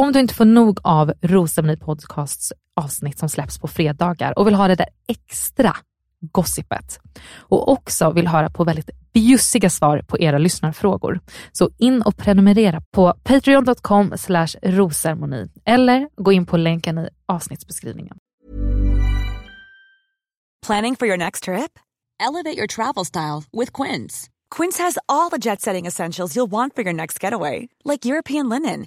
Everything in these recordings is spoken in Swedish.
Om du inte får nog av Rosceremoni Podcasts avsnitt som släpps på fredagar och vill ha det där extra gossipet och också vill höra på väldigt bjussiga svar på era lyssnarfrågor. Så in och prenumerera på patreon.com rosermoni eller gå in på länken i avsnittsbeskrivningen. Planning for your next trip? Elevate your travel style with Quince. Quince has all the jet setting essentials you'll want for your next getaway, like European linen,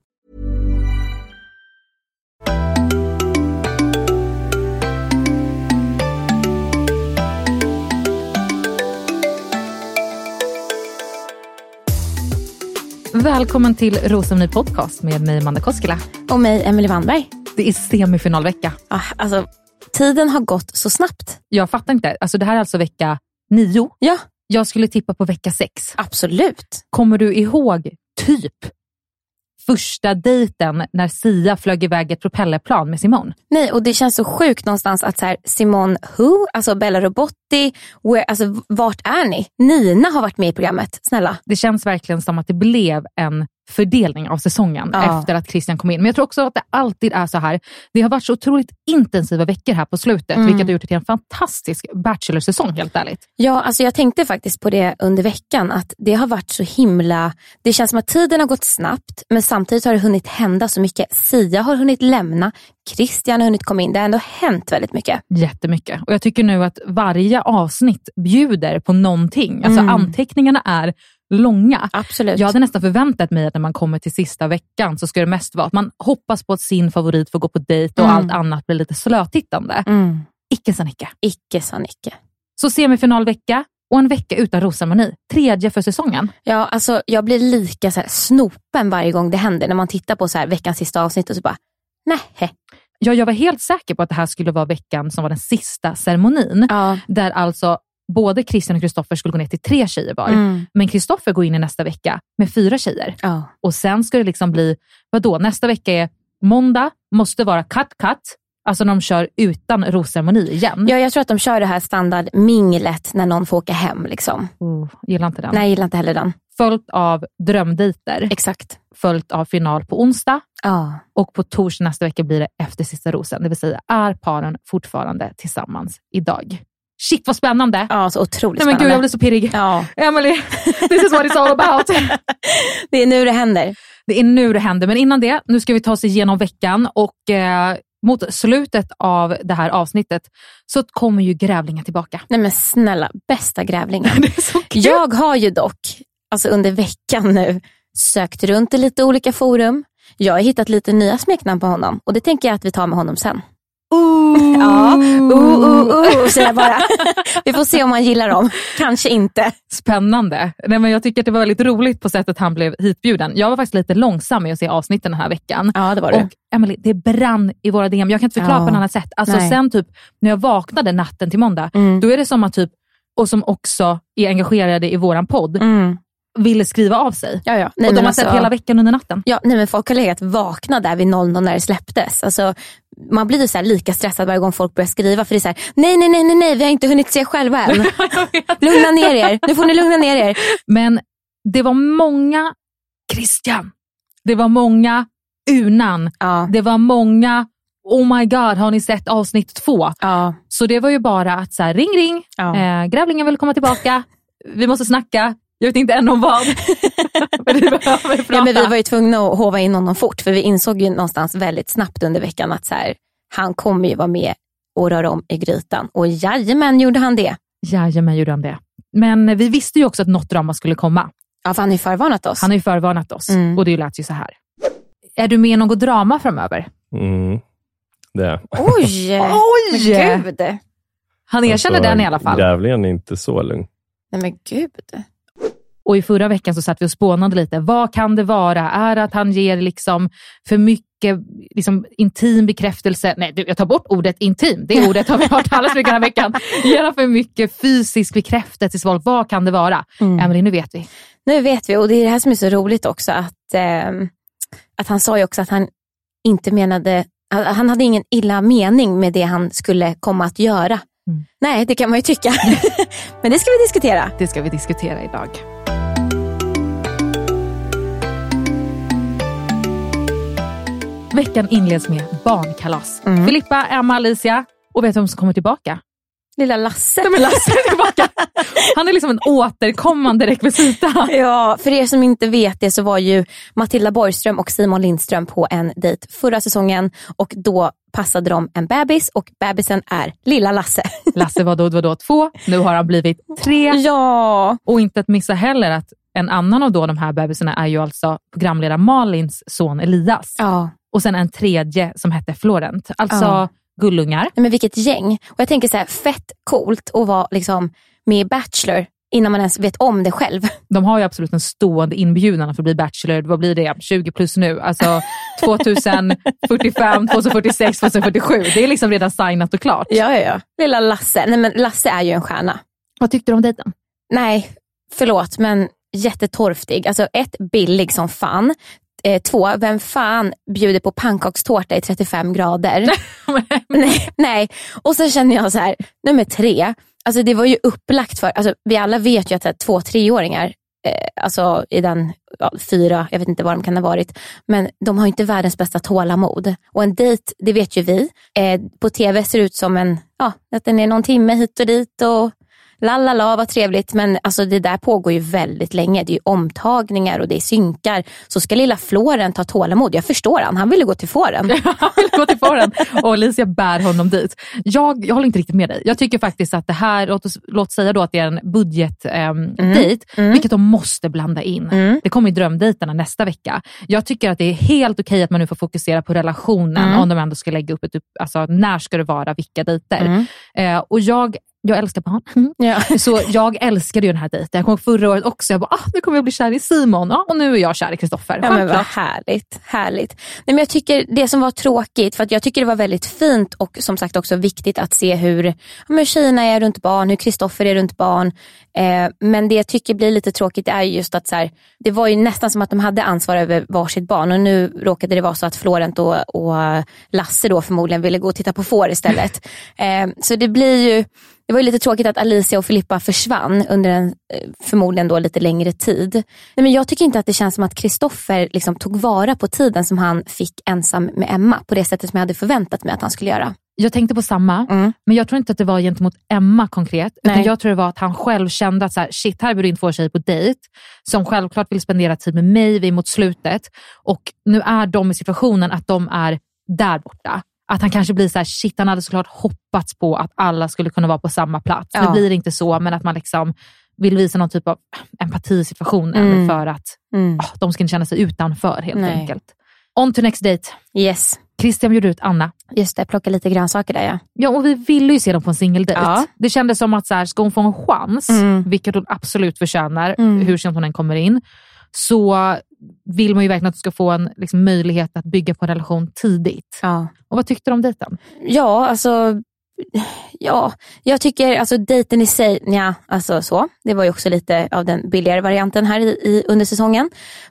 Välkommen till Rosceremoni Podcast med mig Amanda Koskela. Och mig, Emelie Wannberg. Det är semifinalvecka. Ah, alltså, tiden har gått så snabbt. Jag fattar inte. Alltså, det här är alltså vecka nio. Ja, Jag skulle tippa på vecka sex. absolut. Kommer du ihåg typ första dejten när Sia flög iväg ett propellerplan med Simon? Nej, och det känns så sjukt någonstans att så här, Simone Who, alltså Bella Robotti, where, alltså, vart är ni? Nina har varit med i programmet, snälla. Det känns verkligen som att det blev en fördelning av säsongen Ja. efter att Christian kom in. Men jag tror också att det alltid är så här. Det har varit så otroligt intensiva veckor här på slutet, Mm. vilket har gjort det till en fantastisk Bachelor-säsong helt ärligt. Ja, alltså jag tänkte faktiskt på det under veckan, att det har varit så himla... Det känns som att tiden har gått snabbt, men samtidigt har det hunnit hända så mycket. Sia har hunnit lämna, Christian har hunnit komma in. Det har ändå hänt väldigt mycket. Jättemycket. Och jag tycker nu att varje avsnitt bjuder på någonting. Alltså Mm. anteckningarna är långa. Absolut. Jag hade nästan förväntat mig att när man kommer till sista veckan så ska det mest vara att man hoppas på att sin favorit får gå på dejt och Mm. allt annat blir lite slötittande. Mm. Icke sa Nicke. Icke sa Nicke. Så semifinalvecka och en vecka utan rosceremoni. Tredje för säsongen. Ja, alltså jag blir lika så här, snopen varje gång det händer. När man tittar på så här, veckans sista avsnitt och så bara, nej. Ja, jag var helt säker på att det här skulle vara veckan som var den sista ceremonin. Ja. Där alltså både Christian och Kristoffer skulle gå ner till tre tjejer var. Mm. Men Kristoffer går in i nästa vecka med fyra tjejer. Ja. Och sen ska det liksom bli, vadå, nästa vecka är måndag, måste vara cut cut. Alltså när de kör utan rosceremoni igen. ja, jag tror att de kör det här standardminglet när någon får åka hem. Liksom. Oh, gillar inte den. Nej, gillar inte heller den. Följt av drömdejter, Exakt. följt av final på onsdag Ja. och på torsdag nästa vecka blir det efter sista rosen. Det vill säga, är paren fortfarande tillsammans idag? Shit vad spännande! ja, så otroligt Nej, men gud, spännande. jag blir så pirrig. Ja, Emily, this is what it's all about. det är nu det händer. Det är nu det händer, men innan det, nu ska vi ta oss igenom veckan och eh, mot slutet av det här avsnittet så kommer ju grävlingen tillbaka. Nej men snälla, bästa grävlingen. Det är så kul. Jag har ju dock, alltså under veckan nu, sökt runt i lite olika forum. Jag har hittat lite nya smeknamn på honom och det tänker jag att vi tar med honom sen. Ooh. Ja, uh, uh, uh, säger jag bara. Vi får se om han gillar dem. Kanske inte. Spännande. Nej, men jag tycker att det var väldigt roligt på sättet han blev hitbjuden. Jag var faktiskt lite långsam med att se avsnitten den här veckan. Ja, det var det. Och Emily, det brann i våra DM. Jag kan inte förklara Ja. på något annat sätt. Alltså Nej. sen typ när jag vaknade natten till måndag, Mm. då är det som att typ, och som också är engagerade i våran podd, Mm. Ville skriva av sig. Ja, ja. och Nej, de men har alltså- sett hela veckan under natten. Ja, nej, men folk har legat vakna där vid 00 när det släpptes. Alltså, man blir ju så lika stressad varje gång folk börjar skriva. För det är så här, nej, nej, nej, nej, nej, vi har inte hunnit se själva än. Lugna ner er. Nu får ni lugna ner er. Men det var många Christian. Det var många Unan. Ja, Det var många Oh my god, har ni sett avsnitt två? ja, Så det var ju bara att så här, ring ring, ja. eh, grävlingen vill komma tillbaka, vi måste snacka, jag vet inte än om vad. men vi behöver prata. ja men vi var ju tvungna att hova in honom fort. För vi insåg ju någonstans väldigt snabbt under veckan att så här, han kommer ju vara med och röra om i grytan. Och jajamän gjorde han det. Jajamän gjorde han det. Men vi visste ju också att något drama skulle komma. Ja, för han har ju förvarnat oss. Han har ju förvarnat oss Mm. och det lät ju så här. Är du med i något drama framöver? Mm. Det. Oj! Oj! Men gud! Han erkänner Alltså, den i alla fall. Grävlingen är inte så lugn. Nej men gud. Och i förra veckan så satt vi och spånade lite. Vad kan det vara? Är det att han ger liksom för mycket liksom, intim bekräftelse? Nej, jag tar bort ordet intim. Det ordet har vi hört alldeles mycket den här veckan. Ger han för mycket fysisk bekräftelse till folk? Vad kan det vara? Mm. Emelie, nu vet vi. Nu vet vi och det är det här som är så roligt också att, ehm, att han sa ju också att han inte menade, han hade ingen illa mening med det han skulle komma att göra. Mm. Nej, det kan man ju tycka. Men det ska vi diskutera. Det ska vi diskutera idag. Veckan inleds med barnkalas. Mm. Filippa, Emma, Alicia och vet du vem som kommer tillbaka? Lilla Lasse. Nej, men Lasse är tillbaka. Han är liksom en återkommande rekvisita. Ja, för er som inte vet det så var ju Matilda Borgström och Simon Lindström på en dejt förra säsongen och då passade de en bebis och bebisen är lilla Lasse. Lasse var då, var då två, nu har han blivit tre. Ja, Och inte att missa heller att en annan av då de här bebisarna är ju alltså programledare Malins son Elias. ja. Och sen en tredje som hette Florent. Alltså Ja. Gullungar. Nej, men vilket gäng. Och jag tänker så här, fett coolt att vara liksom med i Bachelor innan man ens vet om det själv. De har ju absolut en stående inbjudan för att bli Bachelor. Vad blir det? 20 plus nu. Alltså 2045, 2046, 2047. Det är liksom redan signat och klart. Ja, ja, ja. Lilla Lasse. Nej, men Lasse är ju en stjärna. Vad tyckte du om dejten? Nej, förlåt, men jättetorftig. Alltså ett, billig som fan. Eh, två, vem fan bjuder på pannkakstårta i 35 grader? nej, nej. Och sen känner jag så här, nummer tre, alltså det var ju upplagt för, alltså vi alla vet ju att här, två treåringar, eh, alltså i den ja, fyra, jag vet inte vad de kan ha varit, men de har ju inte världens bästa tålamod. Och en dejt, det vet ju vi, eh, på tv ser ut som en, ja, att den är någon timme hit och dit och La la la, vad trevligt. Men alltså, det där pågår ju väldigt länge. Det är ju omtagningar och det är synkar. Så ska lilla Florent ha tålamod. Jag förstår han. Han ville gå till fåren. Han vill gå till fåren och Alicia bär honom dit. Jag, jag håller inte riktigt med dig. Jag tycker faktiskt att det här, låt, oss, låt säga då att det är en budgetdejt, Mm. vilket de måste blanda in. Mm. Det kommer ju drömdejterna nästa vecka. Jag tycker att det är helt okej att man nu får fokusera på relationen Mm. om de ändå ska lägga upp ett, alltså när ska det vara, vilka dejter. Mm. Eh, och jag, jag älskar barn. Ja. Så jag älskade ju den här dejten. Jag ihåg förra året också. Jag bara, ah, nu kommer jag bli kär i Simon. Ja, och nu är jag kär i Kristoffer. Ja, men vad härligt. härligt. Nej, men jag tycker det som var tråkigt, för att jag tycker det var väldigt fint och som sagt också viktigt att se hur ja, men är runt barn, hur Kristoffer är runt barn. Eh, men det jag tycker blir lite tråkigt är just att så här, det var ju nästan som att de hade ansvar över varsitt barn och nu råkade det vara så att Florent och, och Lasse då förmodligen ville gå och titta på får istället. eh, så det blir ju det var ju lite tråkigt att Alicia och Filippa försvann under en eh, förmodligen då lite längre tid. Nej, men jag tycker inte att det känns som att Kristoffer liksom tog vara på tiden som han fick ensam med Emma på det sättet som jag hade förväntat mig att han skulle göra. Jag tänkte på samma, Mm. men jag tror inte att det var gentemot Emma konkret. Utan jag tror det var att han själv kände att så här, shit, här bjuder in två tjejer på dejt som självklart vill spendera tid med mig, vi är mot slutet. Och nu är de i situationen att de är där borta. Att han kanske blir så här, shit, han hade såklart hoppats på att alla skulle kunna vara på samma plats. Ja. Nu blir det inte så, men att man liksom vill visa någon typ av empati i situationen Mm. för att Mm. ah, de ska inte känna sig utanför helt Nej. enkelt. On to next date. Yes, Christian bjuder ut Anna. just det. Plocka lite grönsaker där ja. Ja, och vi ville ju se dem på en singeldejt. Ja. Det kändes som att så här, ska hon få en chans, Mm. vilket hon absolut förtjänar, Mm. hur sent hon än kommer in, så vill man ju verkligen att du ska få en liksom, möjlighet att bygga på en relation tidigt. ja. Och vad tyckte du om dejten? Ja, alltså Ja, jag tycker alltså dejten i sig, ja, alltså så. Det var ju också lite av den billigare varianten här i, i, under säsongen.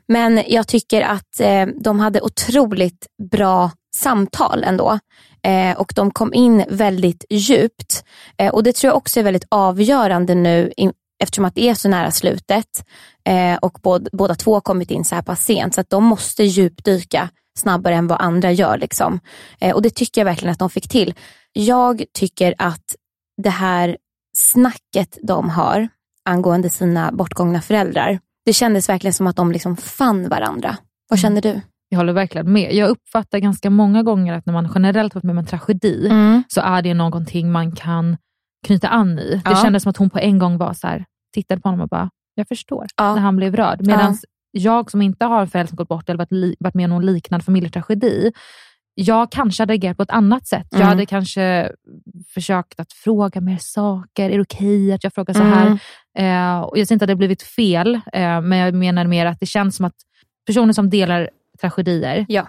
Men jag tycker att eh, de hade otroligt bra samtal ändå. Eh, och de kom in väldigt djupt. Eh, och det tror jag också är väldigt avgörande nu in, eftersom att det är så nära slutet. Eh, och båd, båda två har kommit in så här pass sent. Så att de måste djupdyka snabbare än vad andra gör. Liksom. Eh, och det tycker jag verkligen att de fick till. Jag tycker att det här snacket de har angående sina bortgångna föräldrar, det kändes verkligen som att de liksom fann varandra. Vad Mm. känner du? Jag håller verkligen med. Jag uppfattar ganska många gånger att när man generellt varit med om en tragedi, Mm. så är det någonting man kan knyta an i. Det Ja. kändes som att hon på en gång var så här, tittade på honom och bara, jag förstår, Ja. när han blev rörd. Medan jag som inte har en förälder som gått bort eller varit, varit med om någon liknande familjetragedi, jag kanske hade agerat på ett annat sätt. Jag Mm. hade kanske försökt att fråga mer saker. Är det okej att jag frågar så här? Mm. Eh, och jag säger inte att det har blivit fel, eh, men jag menar mer att det känns som att personer som delar tragedier Ja.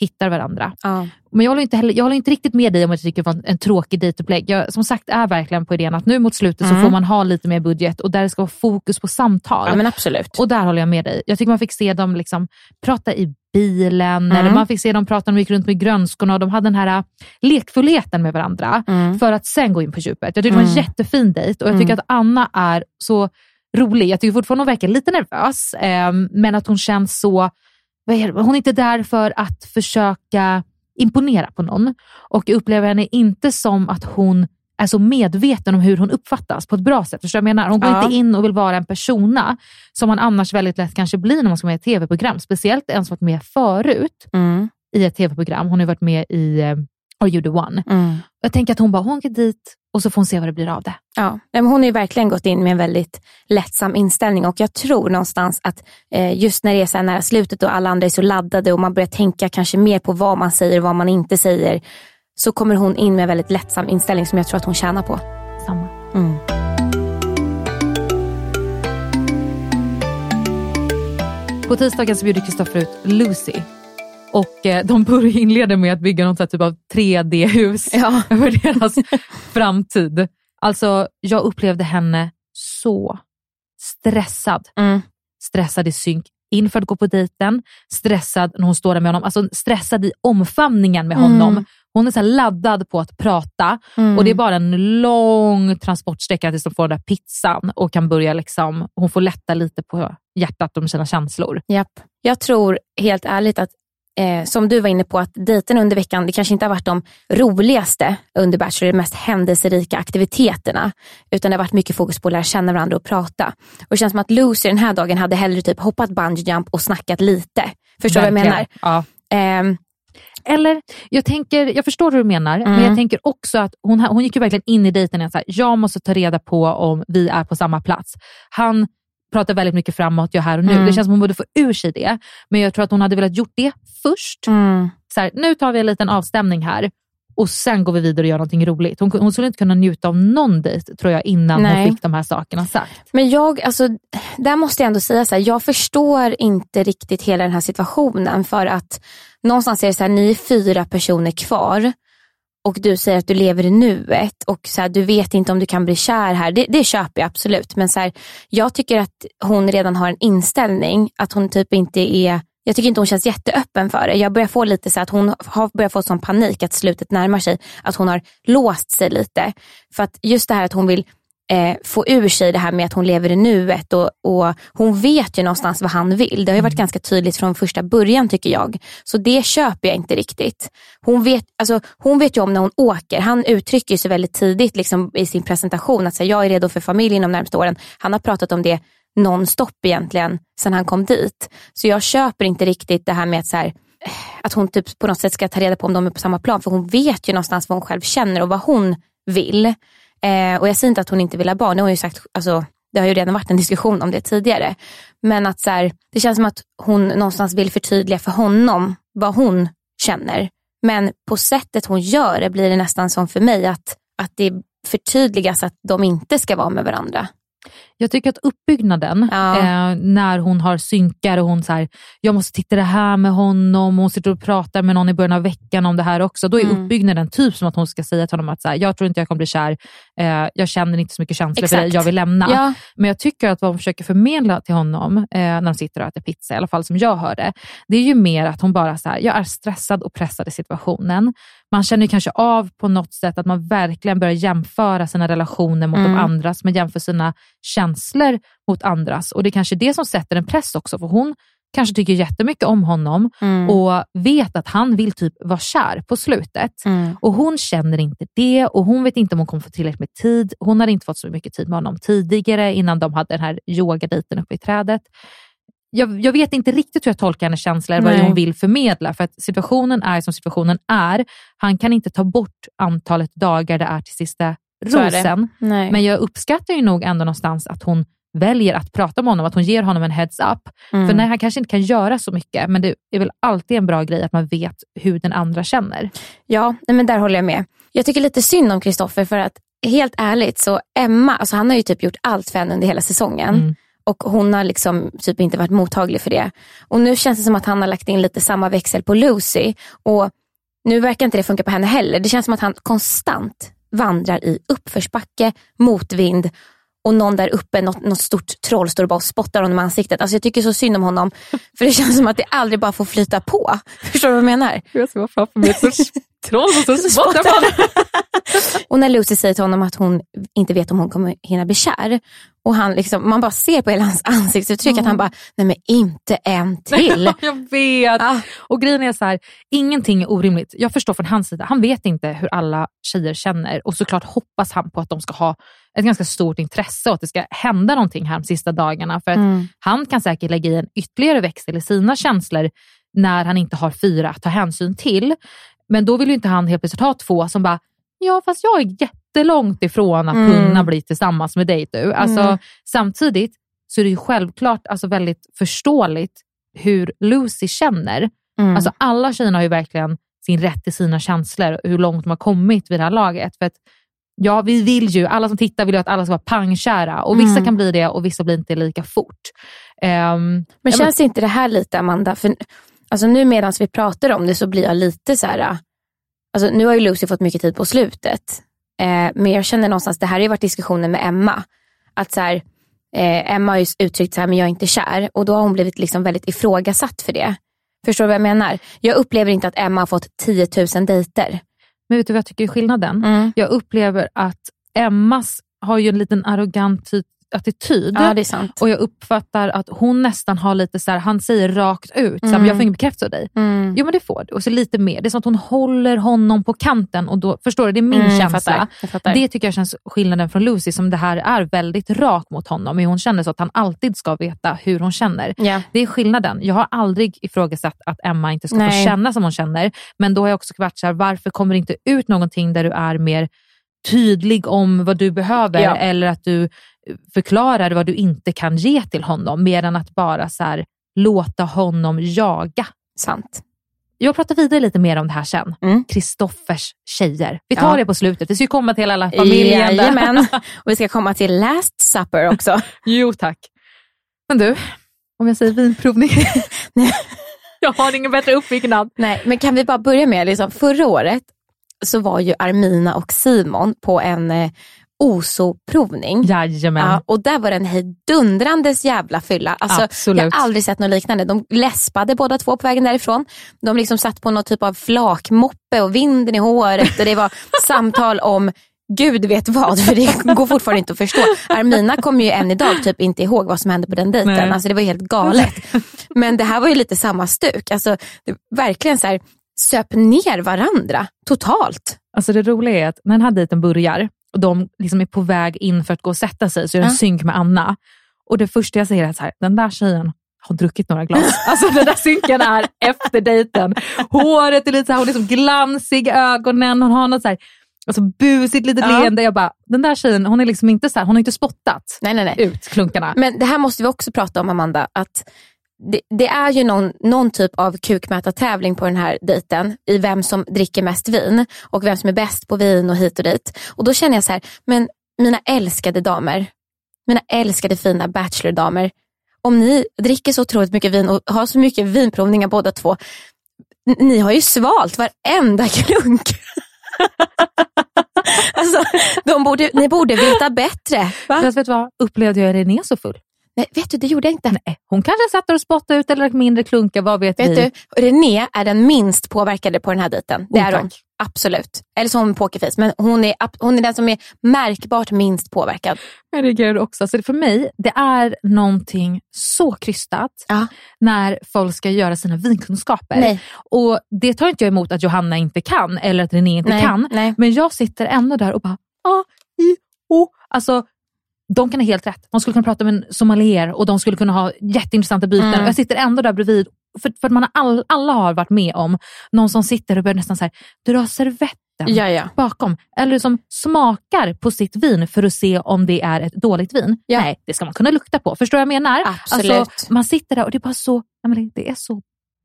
Hittar varandra. Ja. Men jag håller, inte heller, jag håller inte riktigt med dig om att jag tycker det var en, en tråkig dejtupplägg. Jag som sagt är verkligen på idén att nu mot slutet så Mm. får man ha lite mer budget och där det ska vara fokus på samtal. ja, men absolut. Och där håller jag med dig. Jag tycker man fick se dem liksom prata i bilen, Mm. eller man fick se dem prata när de gick runt med grönskorna och de hade den här äh, lekfullheten med varandra Mm. för att sen gå in på djupet. Jag tycker det var en Mm. jättefin dejt och jag tycker att Anna är så rolig. Jag tycker fortfarande hon verkar lite nervös, eh, men att hon känns så... Hon är inte där för att försöka imponera på någon och jag upplever henne inte som att hon är så medveten om hur hon uppfattas på ett bra sätt. Förstår du vad jag menar? Hon går Ja. inte in och vill vara en persona som man annars väldigt lätt kanske blir när man ska vara med i ett tv-program. Speciellt en som varit med förut Mm. i ett tv-program. Hon har varit med i eh, Are you the one? Mm. Jag tänker att hon bara, hon går dit och så får hon se vad det blir av det. Ja, men hon har ju verkligen gått in med en väldigt lättsam inställning och jag tror någonstans att eh, just när det är så här nära slutet och alla andra är så laddade och man börjar tänka kanske mer på vad man säger och vad man inte säger så kommer hon in med en väldigt lättsam inställning som jag tror att hon tjänar på. Samma. Mm. På tisdagen så bjuder Kristoffer ut Lucy och eh, de börjar inleda med att bygga någon typ av 3D-hus Ja. över deras framtid. Alltså, jag upplevde henne så stressad. Mm. Stressad i synk inför att gå på dejten, stressad när hon står där med honom, alltså stressad i omfamningen med honom. Hon är så laddad på att prata Mm. och det är bara en lång transportsträcka tills de får den där pizzan och kan börja liksom, hon får lätta lite på hjärtat om sina känslor. Japp. Jag tror helt ärligt att eh, som du var inne på, att dejten under veckan, det kanske inte har varit de roligaste under Bachelor, de mest händelserika aktiviteterna. Utan det har varit mycket fokus på att lära känna varandra och prata. Och det känns som att Lucy den här dagen hade hellre typ hoppat bungee jump och snackat lite. Förstår du vad jag menar? Ja. Ehm, Eller, jag, tänker, jag förstår hur du menar, men jag tänker också att hon, hon gick ju verkligen in i dejten och sa jag måste ta reda på om vi är på samma plats. Han pratar väldigt mycket framåt, jag är här och nu. Mm. Det känns som hon borde få ur sig det, men jag tror att hon hade velat gjort det först. mm. Så här, nu tar vi en liten avstämning här och sen går vi vidare och gör någonting roligt. Hon, hon skulle inte kunna njuta av någon dejt tror jag innan Nej. hon fick de här sakerna sagt. Men jag, alltså, där måste jag ändå säga så här, jag förstår inte riktigt hela den här situationen för att någonstans är det så här, ni är fyra personer kvar och du säger att du lever i nuet och så här, du vet inte om du kan bli kär här. Det, det köper jag absolut men så här, jag tycker att hon redan har en inställning att hon typ inte är jag tycker inte hon känns jätteöppen för det. Jag börjar få lite så att hon har börjat få sån panik att slutet närmar sig. Att hon har låst sig lite. För att just det här att hon vill eh, få ur sig det här med att hon lever i nuet och, och hon vet ju någonstans vad han vill. Det har ju varit ganska tydligt från första början tycker jag. Så det köper jag inte riktigt. Hon vet, alltså, hon vet ju om när hon åker. Han uttrycker sig väldigt tidigt liksom, i sin presentation att säga, jag är redo för familjen de närmaste åren. Han har pratat om det nonstop egentligen sen han kom dit. Så jag köper inte riktigt det här med att så här, eh, att hon typ på något sätt ska ta reda på om de är på samma plan. För hon vet ju någonstans vad hon själv känner och vad hon vill. Eh, och jag säger inte att hon inte vill ha barn, det har hon ju sagt, alltså, det det har ju redan varit en diskussion om det tidigare. Men att så här, det känns som att hon någonstans vill förtydliga för honom vad hon känner. Men på sättet hon gör det blir det nästan som för mig att, att det förtydligas att de inte ska vara med varandra. Jag tycker att uppbyggnaden, Ja. eh, när hon har synkar och hon så här, jag måste titta det här med honom, och hon sitter och pratar med någon i början av veckan om det här också. Då är Mm. uppbyggnaden typ som att hon ska säga till honom att så här, jag tror inte jag kommer bli kär, eh, jag känner inte så mycket känslor för dig, Exakt. jag vill lämna. Ja. Men jag tycker att vad hon försöker förmedla till honom, eh, när de sitter och äter pizza, i alla fall som jag hörde, det är ju mer att hon bara så här, jag är stressad och pressad i situationen. Man känner kanske av på något sätt att man verkligen börjar jämföra sina relationer mot Mm. de andras, men jämför sina känslor mot andras. Och det är kanske det som sätter en press också, för hon kanske tycker jättemycket om honom Mm. och vet att han vill typ vara kär på slutet. Mm. Och Hon känner inte det och hon vet inte om hon kommer få tillräckligt med tid. Hon hade inte fått så mycket tid med honom tidigare innan de hade den här yogadejten uppe i trädet. Jag, jag vet inte riktigt hur jag tolkar hennes känslor, vad hon vill förmedla. För att situationen är som situationen är. Han kan inte ta bort antalet dagar det är till sista är. Rosen. Men jag uppskattar ju nog ändå någonstans att hon väljer att prata med honom, att hon ger honom en heads up. Mm. För nej, han kanske inte kan göra så mycket, men det är väl alltid en bra grej att man vet hur den andra känner. Ja, nej men där håller jag med. Jag tycker lite synd om Kristoffer för att helt ärligt så Emma, alltså han har ju typ gjort allt för henne under hela säsongen. Mm. Och hon har liksom typ inte varit mottaglig för det. Och nu känns det som att han har lagt in lite samma växel på Lucy. Och nu verkar inte det funka på henne heller. Det känns som att han konstant vandrar i uppförsbacke, motvind och någon där uppe, något, något stort troll står och bara spottar honom i ansiktet. Alltså jag tycker så synd om honom. För det känns som att det aldrig bara får flyta på. Förstår du vad jag menar? Jag ser framför mig ett sorts troll och så spottar Och när Lucy säger till honom att hon inte vet om hon kommer hinna bli kär. Och han liksom, man bara ser på hela hans ansiktsuttryck att han bara, nej men inte en till. jag vet. Ah. Och grejen är så här, ingenting är orimligt. Jag förstår från hans sida, han vet inte hur alla tjejer känner och såklart hoppas han på att de ska ha ett ganska stort intresse och att det ska hända någonting här de sista dagarna. För att Mm. han kan säkert lägga i en ytterligare växel i sina känslor när han inte har fyra att ta hänsyn till. Men då vill ju inte han helt plötsligt ha två som bara, ja fast jag är jättelångt ifrån att Mm. kunna bli tillsammans med dig du. Alltså, Mm. Samtidigt så är det ju självklart alltså väldigt förståeligt hur Lucy känner. Mm. Alltså alla tjejerna har ju verkligen sin rätt till sina känslor och hur långt de har kommit vid det här laget. För att, ja, vi vill ju, alla som tittar vill ju att alla ska vara pangkära och vissa Mm. kan bli det och vissa blir inte lika fort. Ehm, Men ja, känns inte det här lite Amanda, för alltså nu medan vi pratar om det så blir jag lite så här, alltså nu har ju Lucy fått mycket tid på slutet. Eh, men jag känner någonstans, det här har ju varit diskussioner med Emma. Att så här, eh, Emma har ju uttryckt så här, men jag är inte kär. Och då har hon blivit liksom väldigt ifrågasatt för det. Förstår du vad jag menar? Jag upplever inte att Emma har fått 10 000 dejter. Men vet du vad jag tycker är skillnaden? Mm. Jag upplever att Emmas har ju en liten arrogant ty- attityd. Ja, det är sant. Och jag uppfattar att hon nästan har lite så här, han säger rakt ut, så här, Mm. jag får ingen bekräftelse av dig. Mm. Jo men det får du. Och så lite mer. Det är som att hon håller honom på kanten och då, förstår du, det är min Mm, jag känsla. fattar, jag fattar. Det tycker jag känns skillnaden från Lucy som det här är väldigt rak mot honom. Men hon känner så att han alltid ska veta hur hon känner. Ja. Det är skillnaden. Jag har aldrig ifrågasatt att Emma inte ska Nej. få känna som hon känner. Men då har jag också varit så här, varför kommer det inte ut någonting där du är mer tydlig om vad du behöver Ja. eller att du förklarar vad du inte kan ge till honom mer än att bara så här, låta honom jaga. Sant. Jag pratar vidare lite mer om det här sen. Mm. Kristoffers tjejer. Vi tar Ja. det på slutet. Vi ska ju komma till alla familjen. Jajamän. Och vi ska komma till last supper också. Jo tack. Men du, om jag säger vinprovning. jag har ingen bättre uppbyggnad. Nej, men kan vi bara börja med, liksom, förra året så var ju Armina och Simon på en eh, OSO-provning. Jajamän. Ja, och där var det en hejdundrandes jävla fylla. Alltså, Absolut. Jag har aldrig sett något liknande. De läspade båda två på vägen därifrån. De liksom satt på någon typ av flakmoppe och vinden i håret och det var samtal om Gud vet vad, för det går fortfarande inte att förstå. Armina kommer ju än idag typ inte ihåg vad som hände på den dejten. Nej. Alltså det var helt galet. Men det här var ju lite samma stuk. Alltså, verkligen så här, söp ner varandra totalt. Alltså det roliga är att när den här dejten börjar och de liksom är på väg in för att gå och sätta sig så är det en Ja. synk med Anna. Och det första jag säger är här, den där tjejen har druckit några glas. Alltså den där synken är efter dejten. Håret är lite så här, hon är liksom glansig ögonen. Hon har något så här Alltså busigt litet Ja. leende. Jag bara, den där tjejen hon är liksom inte så här, hon har inte spottat Nej, nej, nej. ut klunkarna. Men det här måste vi också prata om Amanda. Att det, det är ju någon, någon typ av kukmätartävling på den här dejten i vem som dricker mest vin och vem som är bäst på vin och hit och dit. Och då känner jag så här, men mina älskade damer, mina älskade fina bachelordamer, om ni dricker så otroligt mycket vin och har så mycket vinprovningar båda två, ni har ju svalt varenda klunk. alltså, de borde, ni borde veta bättre. Va? Fast vet du vad, upplevde jag René så full? Nej, vet du, det gjorde jag inte. Nej, hon kanske satt och spottade ut eller mindre klunkar, vad vet, Vet vi? du, René är den minst påverkade på den här dejten. Det Oh, är tack. hon. Absolut. Eller så har hon pokerface, men hon är, hon är den som är märkbart minst påverkad. Jag reagerade också. Så för mig, det är någonting så krystat Ja. när folk ska göra sina vinkunskaper. Nej. Och Det tar inte jag emot att Johanna inte kan eller att René inte Nej, kan. nej. Men jag sitter ändå där och bara, ah, i, oh. Alltså, de kan ha helt rätt. De skulle kunna prata med en sommelier och de skulle kunna ha jätteintressanta byten. Mm. Jag sitter ändå där bredvid. För, för man har all, alla har varit med om någon som sitter och börjar nästan så här, dra servetten Ja, ja. bakom. Eller som smakar på sitt vin för att se om det är ett dåligt vin. Ja. Nej, det ska man kunna lukta på. Förstår du vad jag menar? Absolut. Alltså, man sitter där och det är bara så, det är så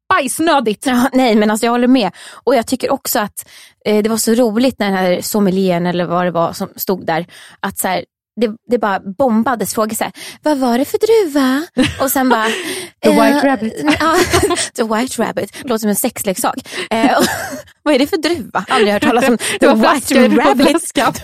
bajsnödigt. Ja, nej, men alltså jag håller med. Och jag tycker också att eh, det var så roligt när den här sommelieren eller vad det var som stod där, att så här, det, det bara bombades frågor så här, vad var det för druva? Och sen bara... The eh, White Rabbit. The White Rabbit. Låter som en sexleksak. Eh, och, vad är det för druva? Aldrig hört talas om Det The White Rabbit.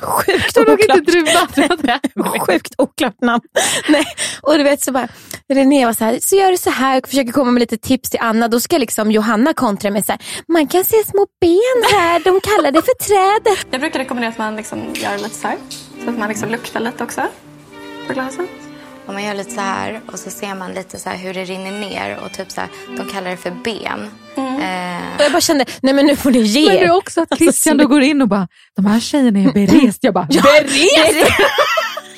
Sjukt oklart. druva. Sjukt oklart namn. Nej. Och du vet så bara, René var så här, så gör du så här och försöker komma med lite tips till Anna. Då ska liksom Johanna kontra med så här, man kan se små ben här, de kallar det för trädet. Jag brukar rekommendera att man liksom gör lite så här. Så att man liksom luktar lite också på glasen. Om man gör lite så här och så ser man lite så här hur det rinner ner och typ så här, de kallar det för ben. Eh, Och jag bara kände, nej men nu får ni ge Men det är också att Christian då går in och bara, de här tjejerna är berest. Jag bara, berest?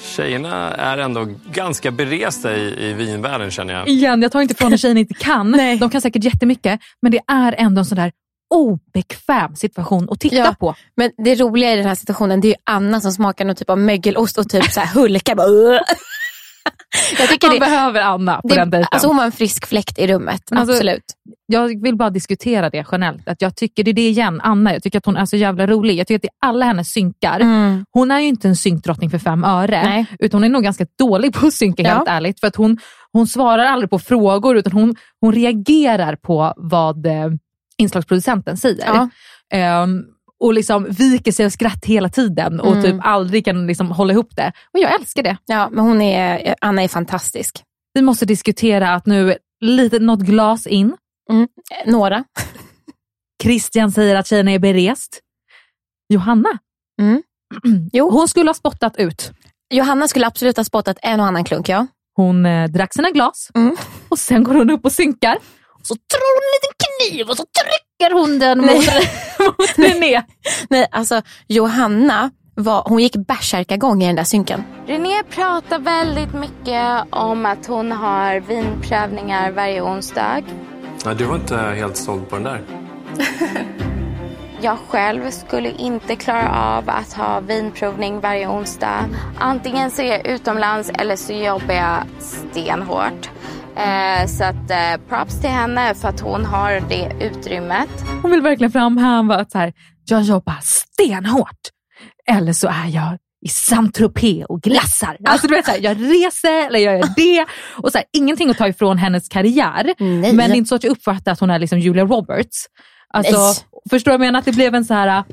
Tjejerna är ändå ganska beresta i, i vinvärlden känner jag. Igen, jag tar inte ifrån att tjejerna inte kan. Nej. De kan säkert jättemycket, men det är ändå en sån där obekväm situation att titta Ja. på. Men det roliga i den här situationen det är ju Anna som smakar någon typ av mögelost och typ så här hulkar. Bara, jag tycker Man det, behöver Anna på det, den dejten. alltså hon var en frisk fläkt i rummet. Alltså, Absolut. jag vill bara diskutera det generellt. Att jag tycker, det är det igen, Anna, jag tycker att hon är så jävla rolig. Jag tycker att det är alla hennes synkar. Mm. Hon är ju inte en synkdrottning för fem öre, Nej. utan hon är nog ganska dålig på att synka Ja. helt ärligt. För att hon, hon svarar aldrig på frågor, utan hon, hon reagerar på vad eh, inslagsproducenten säger. Ja. Ehm, och liksom viker sig av skratt hela tiden och Mm. typ aldrig kan liksom hålla ihop det. Och jag älskar det. Ja, men hon är, Anna är fantastisk. Vi måste diskutera att nu, lite, något glas in. Mm. Några. Christian säger att tjejerna är berest. Johanna, Mm. Jo. hon skulle ha spottat ut. Johanna skulle absolut ha spottat en och annan klunk, ja. Hon eh, drack sina glas Mm. och sen går hon upp och synkar. Så drar hon en liten kniv och så trycker hon den mot, mot René. Nej, alltså Johanna, var, hon gick bärsärkagång i den där synken. René pratar väldigt mycket om att hon har vinprövningar varje onsdag. Ja, du var inte helt såld på den där. Jag själv skulle inte klara av att ha vinprovning varje onsdag. Antingen så är jag utomlands eller så jobbar jag stenhårt. Eh, så att eh, props till henne för att hon har det utrymmet. Hon vill verkligen framhäva att så här, jag jobbar stenhårt. Eller så är jag i Saint-Tropez och glassar. Alltså, du vet, så här, jag reser eller jag gör det. Och så här, ingenting att ta ifrån hennes karriär. Nej. Men det är inte så att jag uppfattar att hon är liksom Julia Roberts. Alltså, Nej. förstår du vad jag menar? Att det blev en så här,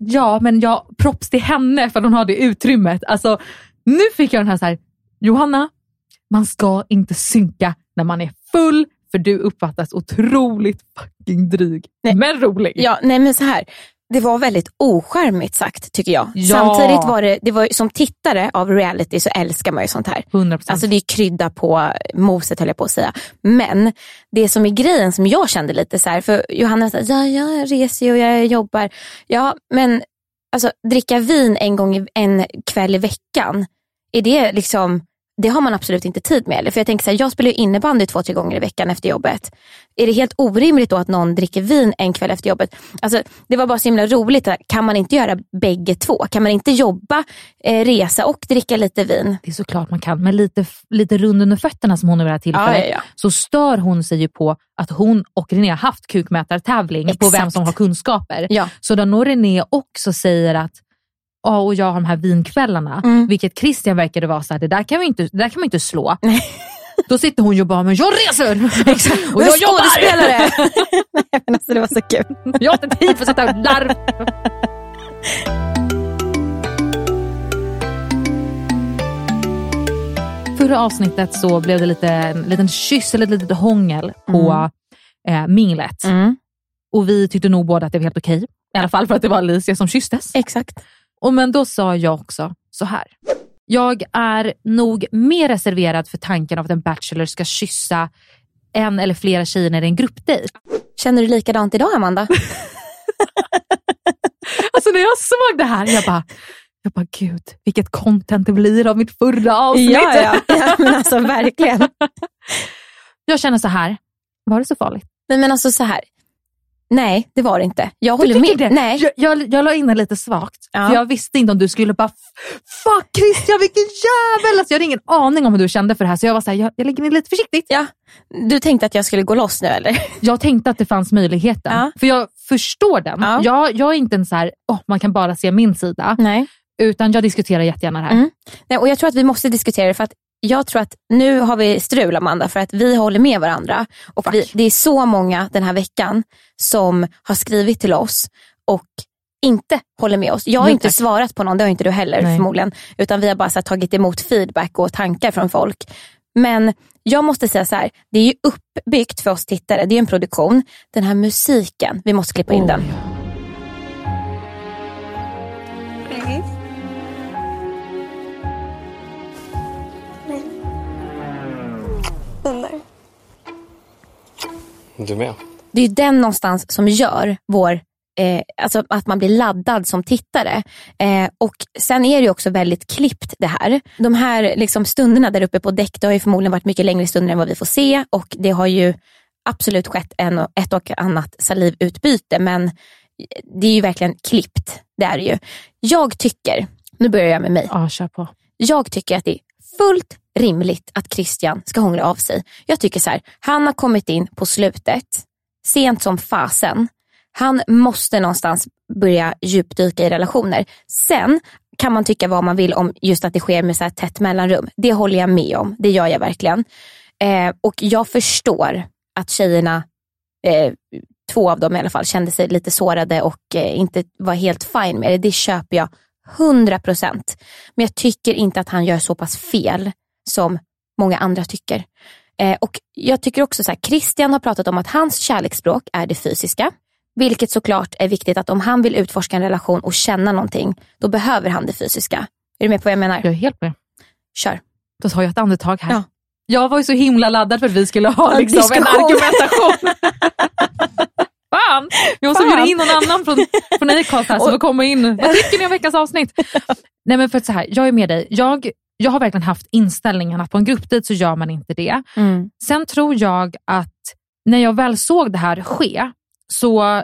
ja men jag props till henne för att hon har det utrymmet. Alltså, nu fick jag den här, så här, Johanna, man ska inte synka när man är full för du uppfattas otroligt fucking dryg. Nej. Men rolig. Ja, nej men så här. Det var väldigt ocharmigt sagt tycker jag. Ja. Samtidigt var det, det var, som tittare av reality så älskar man ju sånt här. 100%. Alltså det är krydda på moset höll jag på att säga. Men det som är grejen som jag kände lite så här, för Johanna sa, ja jag reser ju och jag jobbar. Ja men alltså dricka vin en gång en kväll i veckan, är det liksom det har man absolut inte tid med. För jag tänker så här, jag spelar ju innebandy två, tre gånger i veckan efter jobbet. Är det helt orimligt då att någon dricker vin en kväll efter jobbet? Alltså, det var bara så himla roligt. Kan man inte göra bägge två? Kan man inte jobba, eh, resa och dricka lite vin? Det är såklart man kan, men lite, lite rund under fötterna som hon har vid det här tillfället, Ja, ja, ja. så stör hon sig ju på att hon och René har haft kukmätartävling på Exakt. vem som har kunskaper. Så då når René också säger att Ja, och jag har de här vinkvällarna, Mm. vilket Christian verkade vara så här, det där kan vi inte, där kan man inte slå. Då sitter hon ju bara, men jag reser! Exakt. Och jag jobbar! skådespelare! Nej, men alltså, det var så kul. Jag har inte tid för att sätta larm. Förra avsnittet så blev det lite, en liten kyss eller ett litet hångel på eh, minglet. Mm. Och vi tyckte nog båda att det var helt okej. I alla fall för att det var Alicia som kysstes. Exakt. Och men då sa jag också så här. Jag är nog mer reserverad för tanken av att en bachelor ska kyssa en eller flera tjejer när det är en gruppdejt. Känner du likadant idag Amanda? Alltså när jag såg det här, jag bara, jag bara gud, vilket content det blir av mitt förra avsnitt. ja, ja. ja, men alltså verkligen. Jag känner så här, var det så farligt? Nej, men alltså så här. Nej, det var det inte. Jag håller med. det? Nej. Jag, jag, jag la in det lite svagt, Ja. för jag visste inte om du skulle bara, fuck Christian vilken jävel! Alltså, jag hade ingen aning om hur du kände för det här, så jag var så här, jag, jag lägger in lite försiktigt. Ja. Du tänkte att jag skulle gå loss nu eller? Jag tänkte att det fanns möjligheten, Ja. för jag förstår den. Ja. Jag, jag är inte en så här, oh, man kan bara se min sida, Nej. utan jag diskuterar jättegärna det här. Mm. Nej. Och jag tror att vi måste diskutera det för att jag tror att nu har vi strul Amanda för att vi håller med varandra. Och vi, det är så många den här veckan som har skrivit till oss och inte håller med oss. Jag har Jo, inte tack. svarat på någon, det har inte du heller Nej. förmodligen. Utan vi har bara här, tagit emot feedback och tankar från folk. Men jag måste säga så här, det är ju uppbyggt för oss tittare, det är en produktion. Den här musiken, vi måste klippa in den. Den där. Du med? Det är ju den någonstans som gör vår Eh, alltså att man blir laddad som tittare. Eh, och Sen är det ju också väldigt klippt det här. De här liksom stunderna där uppe på däck, det har ju förmodligen varit mycket längre stunder än vad vi får se och det har ju absolut skett en, och- ett och annat salivutbyte men det är ju verkligen klippt. Det är det ju. Jag tycker, nu börjar jag med mig. Ja, kör på. Jag tycker att det är fullt rimligt att Christian ska hångla av sig. Jag tycker så här, han har kommit in på slutet, sent som fasen. Han måste någonstans börja djupdyka i relationer. Sen kan man tycka vad man vill om just att det sker med så här tätt mellanrum. Det håller jag med om, det gör jag verkligen. Eh, och jag förstår att tjejerna, eh, två av dem i alla fall, kände sig lite sårade och eh, inte var helt fine med det. Det köper jag 100%. Men jag tycker inte att han gör så pass fel som många andra tycker. Eh, och Jag tycker också så här, Christian har pratat om att hans kärleksspråk är det fysiska. Vilket såklart är viktigt att om han vill utforska en relation och känna någonting, då behöver han det fysiska. Är du med på vad jag menar? Jag är helt med. Kör. Då tar jag ett andetag här. Ja. Jag var ju så himla laddad för att vi skulle ha liksom, en argumentation. Fan! Vi måste Fan. bjuda in någon annan från, från Acast här som får komma in. Vad tycker ni om veckans avsnitt? Nej men för att så här, jag är med dig. Jag, jag har verkligen haft inställningen att på en gruppdejt så gör man inte det. Mm. Sen tror jag att när jag väl såg det här ske så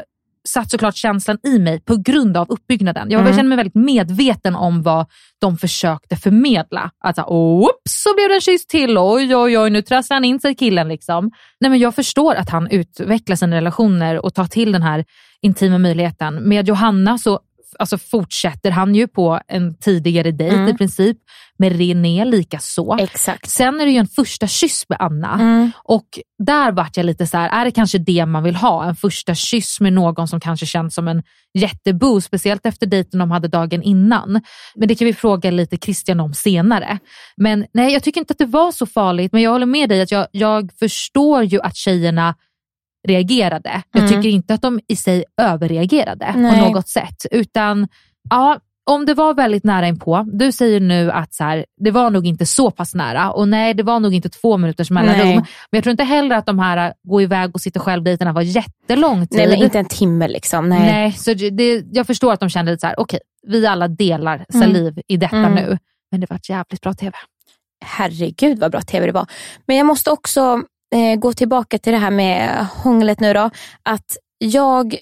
satt såklart känslan i mig på grund av uppbyggnaden. Jag Mm. kände mig väldigt medveten om vad de försökte förmedla. Att så här, oops, så blev det en kyss till. Oj, oj, oj, nu trasslar han in sig killen. Liksom. Nej, men jag förstår att han utvecklar sina relationer och tar till den här intima möjligheten. Med Johanna så alltså, fortsätter han ju på en tidigare dejt Mm. i princip. Med René lika så. Exakt. Sen är det ju en första kyss med Anna. Mm. Och där vart jag lite så här, är det kanske det man vill ha? En första kyss med någon som kanske känns som en jättebo, speciellt efter dejten de hade dagen innan. Men det kan vi fråga lite Christian om senare. Men nej, jag tycker inte att det var så farligt, men jag håller med dig att jag, jag förstår ju att tjejerna reagerade. Jag Mm. tycker inte att de i sig överreagerade på Nej. något sätt. Utan ja, om det var väldigt nära inpå, du säger nu att så här, det var nog inte så pass nära och nej, det var nog inte två minuters mellanrum. Men jag tror inte heller att de här gå iväg och sitta självdejterna var jättelång tid. Nej men inte en timme liksom. Nej. Nej, så det, jag förstår att de kände lite så här, okej, vi alla delar saliv i detta Mm. nu. Men det var ett jävligt bra TV. herregud vad bra tv det var. Men jag måste också eh, gå tillbaka till det här med hånglet nu då. Att jag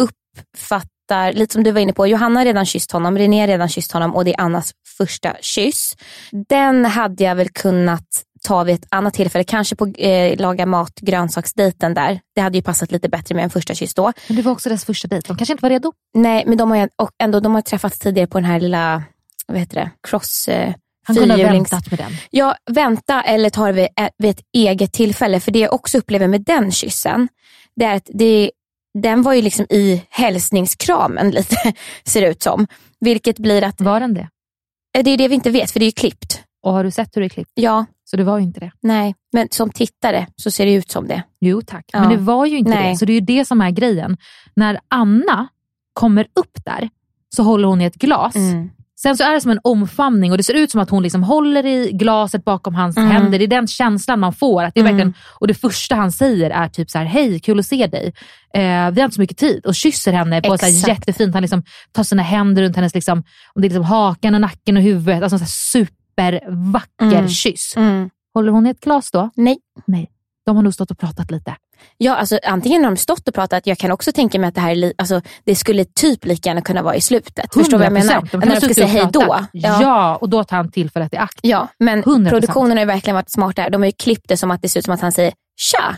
uppfattar, lite som du var inne på, Johanna har redan kysst honom, René har redan kysst honom och det är Annas första kyss. Den hade jag väl kunnat ta vid ett annat tillfälle, kanske på eh, laga mat grönsaksdejten där. Det hade ju passat lite bättre med en första kyss då. Men det var också deras första dejt, de kanske inte var redo? Nej, men de har, och ändå, de har träffats tidigare på den här lilla, vad heter det, cross... Eh, Han kunde ha väntat med den. Ja, vänta eller ta det vid, vid ett eget tillfälle. För det jag också upplever med den kyssen, det är att det, den var ju liksom i hälsningskramen lite, ser det ut som. Vilket blir att, Var den det? eh, det är det vi inte vet för det är ju klippt. Och har du sett hur det är klippt? Ja, Så det var ju inte det. nej, men som tittare så ser det ut som det. Jo tack, Ja. men det var ju inte Nej. det. Så det är ju det som är grejen. När Anna kommer upp där så håller hon i ett glas. Mm. Sen så är det som en omfamning och det ser ut som att hon liksom håller i glaset bakom hans Mm. händer. Det är den känslan man får. Att det är Mm. verkligen, och det första han säger är typ så här: hej kul att se dig. Eh, vi har inte så mycket tid. Och kysser henne på ett så här jättefint, han liksom tar sina händer runt hennes liksom, om det är liksom hakan och nacken och huvudet. Alltså en supervacker Mm. kyss. Mm. Håller hon i ett glas då? Nej. Nej. De har nog stått och pratat lite. Ja, alltså, antingen har de stått och pratat, jag kan också tänka mig att det här är alltså, det skulle typ lika gärna kunna vara i slutet. Förstår du vad jag menar? 100%. De när de ska säga hej då. pratat. Ja. och då tar han tillfället i akt. Ja, men 100%. produktionen har ju verkligen varit smart där. De har ju klippt det som att det ser ut som att han säger tja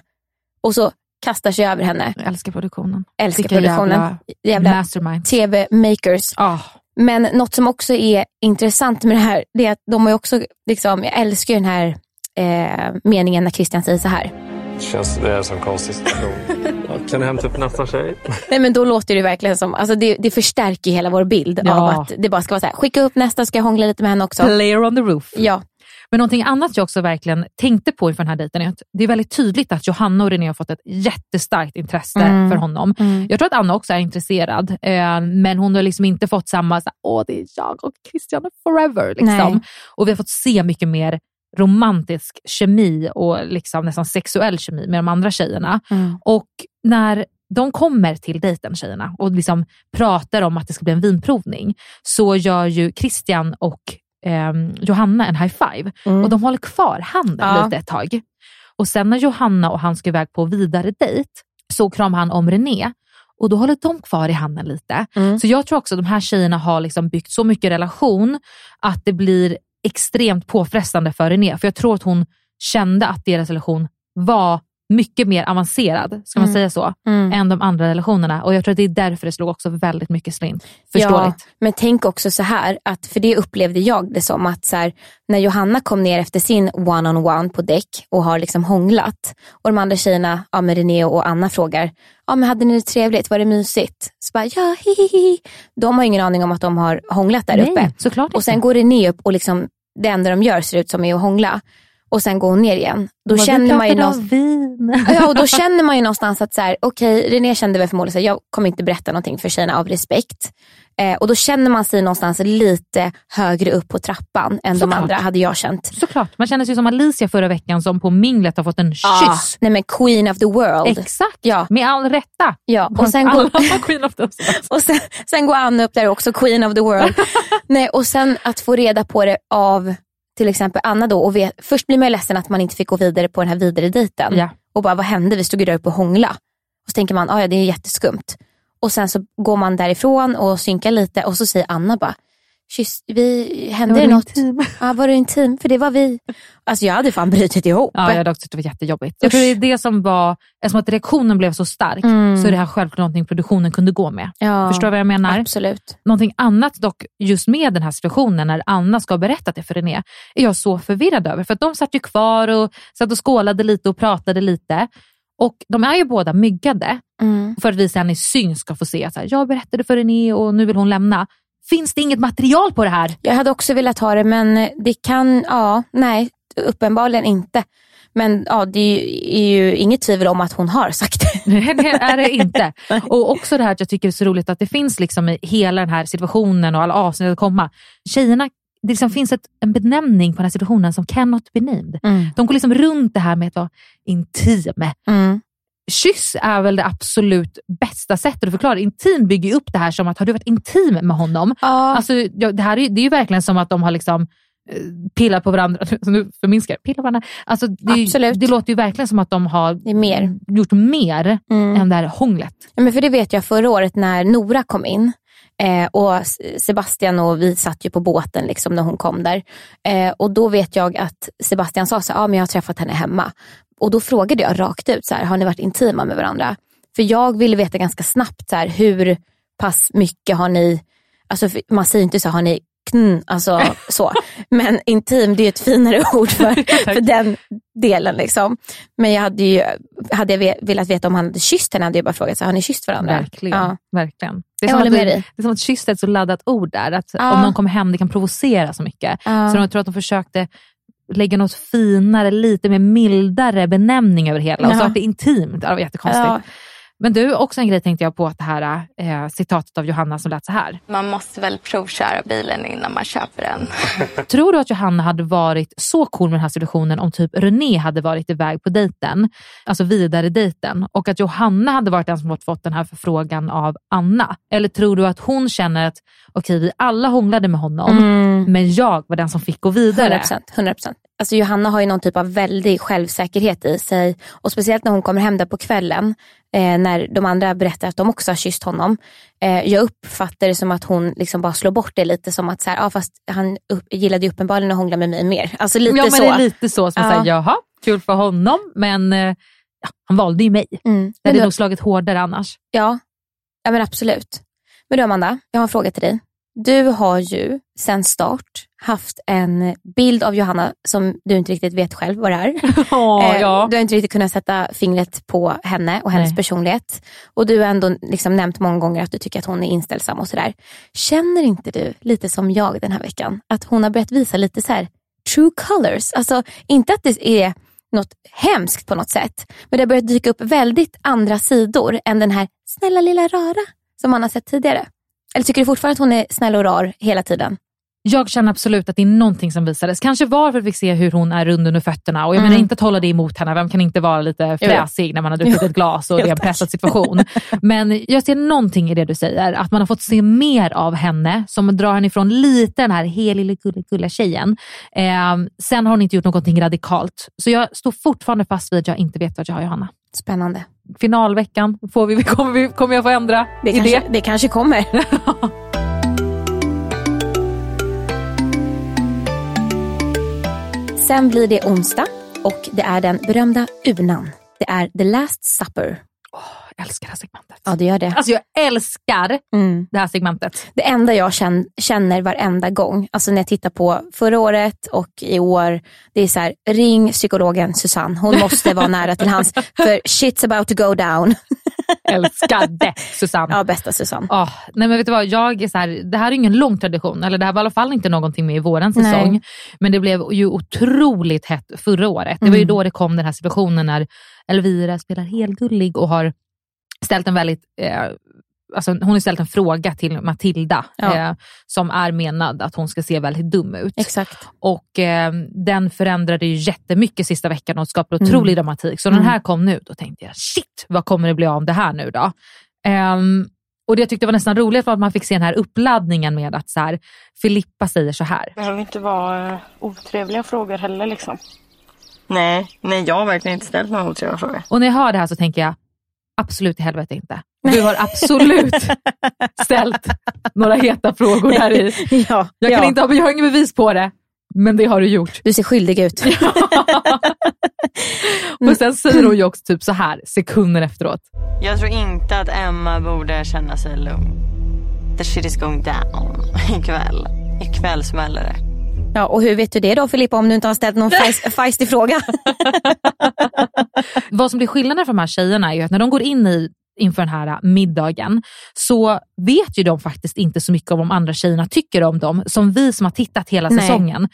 och så kastar sig över henne. Jag älskar produktionen. Älskar Vilka produktionen. jävla Jävla Masterminds. TV-makers. Ah, Men något som också är intressant med det här, det är att de har ju också, liksom, jag älskar ju den här eh, meningen när Christian säger så här. Känns det som konstig situation. Kan du hämta upp nästa tjej? Nej men då låter det verkligen som, alltså det, det förstärker hela vår bild Ja. av att det bara ska vara så här, skicka upp nästa ska jag hångla lite med henne också. player on the roof. Ja, Men någonting annat jag också verkligen tänkte på inför den här dejten är att det är väldigt tydligt att Johanna och René har fått ett jättestarkt intresse Mm. för honom. Mm. Jag tror att Anna också är intresserad, eh, men hon har liksom inte fått samma, så åh det är jag och Christian forever. Liksom. Nej. Och vi har fått se mycket mer romantisk kemi och liksom nästan sexuell kemi med de andra tjejerna. Mm. Och när de kommer till dejten tjejerna och liksom pratar om att det ska bli en vinprovning så gör ju Christian och ehm, Johanna en high five Mm. och de håller kvar handen Ja. lite ett tag. Och sen när Johanna och han ska iväg på vidare dejt så kramar han om René och då håller de kvar i handen lite. Mm. Så jag tror också att de här tjejerna har liksom byggt så mycket relation att det blir extremt påfrestande för René. För jag tror att hon kände att deras relation var mycket mer avancerad, ska man Mm. säga så, Mm. än de andra relationerna. Och jag tror att det är därför det slog också väldigt mycket slint. Förståeligt. Ja, men tänk också så här, att för det upplevde jag det som att så här, när Johanna kom ner efter sin one-on-one på däck och har liksom hånglat och de andra tjejerna, ja, med René och Anna frågar, ja, men hade ni det trevligt, var det mysigt? Så bara, ja, hihihi. De har ingen aning om att de har hånglat där uppe. Nej, såklart Och sen inte. går René upp och liksom, det enda de gör ser ut som är att hångla. Och sen går hon ner igen. Då vi känner man ju någonstans, vin. ja, och då känner man ju någonstans att så här, okej, René kände väl förmodligen att jag kommer inte berätta någonting för tjejerna av respekt. Eh, och då känner man sig någonstans lite högre upp på trappan än de Såklart. andra hade jag känt. Såklart. Man känner sig som Alicia förra veckan som på minglet har fått en Ah, kyss. nej men queen of the world. Exakt, Ja, med all rätta. ja. Och, sen går, Queen of the och sen, sen går Anna upp där också, queen of the world. nej, och sen att få reda på det av till exempel Anna då. Och vet, först blir man ju ledsen att man inte fick gå vidare på den här vidare dejten. Ja. Och bara vad hände? Vi stod ju där uppe och hångla. Och så tänker man, ah, ja det är jätteskumt. Och sen så går man därifrån och synkar lite och så säger Anna bara, kyss, vi, hände Var det du något? intim? Ja, var du intim? För det var vi. Alltså jag hade fan brutit ihop. Ja, jag hade också tyckt det var jättejobbigt. Jag tror det är det som var, eftersom att reaktionen blev så stark, Mm. så är det här självklart någonting produktionen kunde gå med. Ja, Förstår du vad jag menar? Absolut. Någonting annat dock, just med den här situationen när Anna ska ha berättat det för René, är jag så förvirrad över. För att de satt ju kvar och satt och skålade lite och pratade lite. Och de är ju båda myggade Mm. för att vi sen i syn ska få se att jag berättade för René och nu vill hon lämna. Finns det inget material på det här? Jag hade också velat ha det men det kan, ja, nej, uppenbarligen inte. Men ja, det är ju, inget tvivel om att hon har sagt det. Nej, det är det inte. Och också det här att jag tycker det är så roligt att det finns liksom i hela den här situationen och alla avsnitt att komma. Tjejerna, det liksom finns ett, en benämning på den här situationen som cannot be named. De går liksom runt det här med att vara intim. Mm. Kyss är väl det absolut bästa sättet att förklara. Intim bygger ju upp det här som att har du varit intim med honom? Ja, Alltså, ja, det, här är, det är ju verkligen som att de har liksom eh, pillar på varandra. Nu förminskar. Pillar varandra. Alltså, det, det låter ju verkligen som att de har mer. gjort mer Mm. än det här hånglet. Ja, men för det vet jag förra året när Nora kom in. Eh, och Sebastian och vi satt ju på båten liksom när hon kom där. Eh, och då vet jag att Sebastian sa så här, ah, men jag har träffat henne hemma. Och då frågade jag rakt ut, så här, har ni varit intima med varandra? För jag ville veta ganska snabbt så här, hur pass mycket har ni, alltså man säger inte så har ni kn, alltså så. Men intim det är ett finare ord för, för den delen. Liksom. Men jag hade ju, hade jag ve- velat veta om han hade kysst henne hade jag bara frågat, så har ni kysst varandra? Verkligen. Ja. verkligen. Det är, Jag som att med det, dig. det är som att kyss är ett så laddat ord där. Att Ja. Om någon kommer hem, det kan provocera så mycket. Ja. Så jag tror att de försökte lägga något finare, lite mer mildare benämning över hela. Och så att det är intimt. Det var jättekonstigt. Ja. Men du, också en grej tänkte jag på att det här eh, citatet av Johanna som lät så här. Man måste väl provköra bilen innan man köper den. Tror du att Johanna hade varit så cool med den här situationen om typ René hade varit iväg på dejten, alltså vidare dejten och att Johanna hade varit den som fått, fått den här förfrågan av Anna? Eller tror du att hon känner att okej, vi alla hånglade med honom, Mm. men jag var den som fick gå vidare? 100%. 100%. Alltså Johanna har ju någon typ av väldig självsäkerhet i sig. Och speciellt när hon kommer hem där på kvällen, eh, när de andra berättar att de också har kysst honom. Eh, jag uppfattar det som att hon liksom bara slår bort det lite som att så här, ah, fast han upp, gillade ju uppenbarligen att hångla med mig mer. Alltså lite ja, men så. det är lite så som Ja. säger jaha, kul för honom, men eh, han valde ju mig. Mm. Det Men hade då, nog slagit hårdare annars. ja. ja, men absolut. Men du Amanda, jag har en fråga till dig. Du har ju sedan start haft en bild av Johanna som du inte riktigt vet själv vad det är. Eh, ja. Du har inte riktigt kunnat sätta fingret på henne och hennes Nej. personlighet. Och du har ändå liksom nämnt många gånger att du tycker att hon är inställsam och sådär. Känner inte du lite som jag den här veckan? Att hon har börjat visa lite så här true colors. Alltså inte att det är något hemskt på något sätt. Men det har börjat dyka upp väldigt andra sidor än den här snälla lilla rara som man har sett tidigare. Eller tycker du fortfarande att hon är snäll och rar hela tiden? Jag känner absolut att det är någonting som visades. Kanske var för att vi fick se hur hon är rund under fötterna. Och jag Mm. menar inte att hålla det emot henne. Vem kan inte vara lite fräsig när man har druckit ett glas och det är en pressad situation. Men jag ser någonting i det du säger. Att man har fått se mer av henne som drar henne ifrån lite den här helig gulliga tjejen. Eh, sen har hon inte gjort någonting radikalt. Så jag står fortfarande fast vid att jag inte vet vad jag har Johanna. Spännande. Finalveckan, får vi, kommer, vi, kommer jag få ändra Det i kanske, det? kanske kommer. Sen blir det onsdag och det är den berömda urnan. Det är the last supper. Jag älskar det här segmentet. Ja, det gör det. Alltså jag älskar Mm. det här segmentet. Det enda jag känner, varenda gång, alltså när jag tittar på förra året och i år, det är så här, ring psykologen Susanne. Hon måste vara nära till hans, för shit's about to go down. Älskar det, Susanne. Ja, bästa Susanne. Ah, nej men vet du vad, jag är så här, det här är ingen lång tradition, eller det här var i alla fall inte någonting med i våran säsong. Nej. Men det blev ju otroligt hett förra året. Det var ju Mm. då det kom den här situationen när Elvira spelar helgullig och har ställt en väldigt eh, Alltså hon har ställt en fråga till Matilda Ja. eh, som är menad att hon ska se väldigt dum ut. Exakt. Och eh, den förändrade ju jättemycket sista veckan och skapade Mm. otrolig dramatik. Så när den här kom nu, då tänkte jag shit, vad kommer det bli av det här nu då? Ehm, och det jag tyckte var nästan roligt var att man fick se den här uppladdningen med att så här, Filippa säger så här. Det behöver inte vara eh, otrevliga frågor heller liksom. Nej, nej jag har verkligen inte ställt några otrevliga frågor. Och när jag hör det här så tänker jag, absolut i helvete inte. Du har absolut ställt några heta frågor där i. Ja, Jag, kan ja. inte, ha- jag har inget bevis på det, men det har du gjort. Du ser skyldig ut. Och sen säger hon ju också typ så här sekunder efteråt. Jag tror inte att Emma borde känna sig lugn. The shit is going down ikväll. Ikväll smäller det. Ja, och hur vet du det då Filippa om du inte har ställt någon feis- feisty fråga? Vad som blir skillnaden för de här tjejerna är ju att när de går in i inför den här middagen så vet ju de faktiskt inte så mycket om vad de andra tjejerna tycker om dem som vi som har tittat hela Nej. säsongen.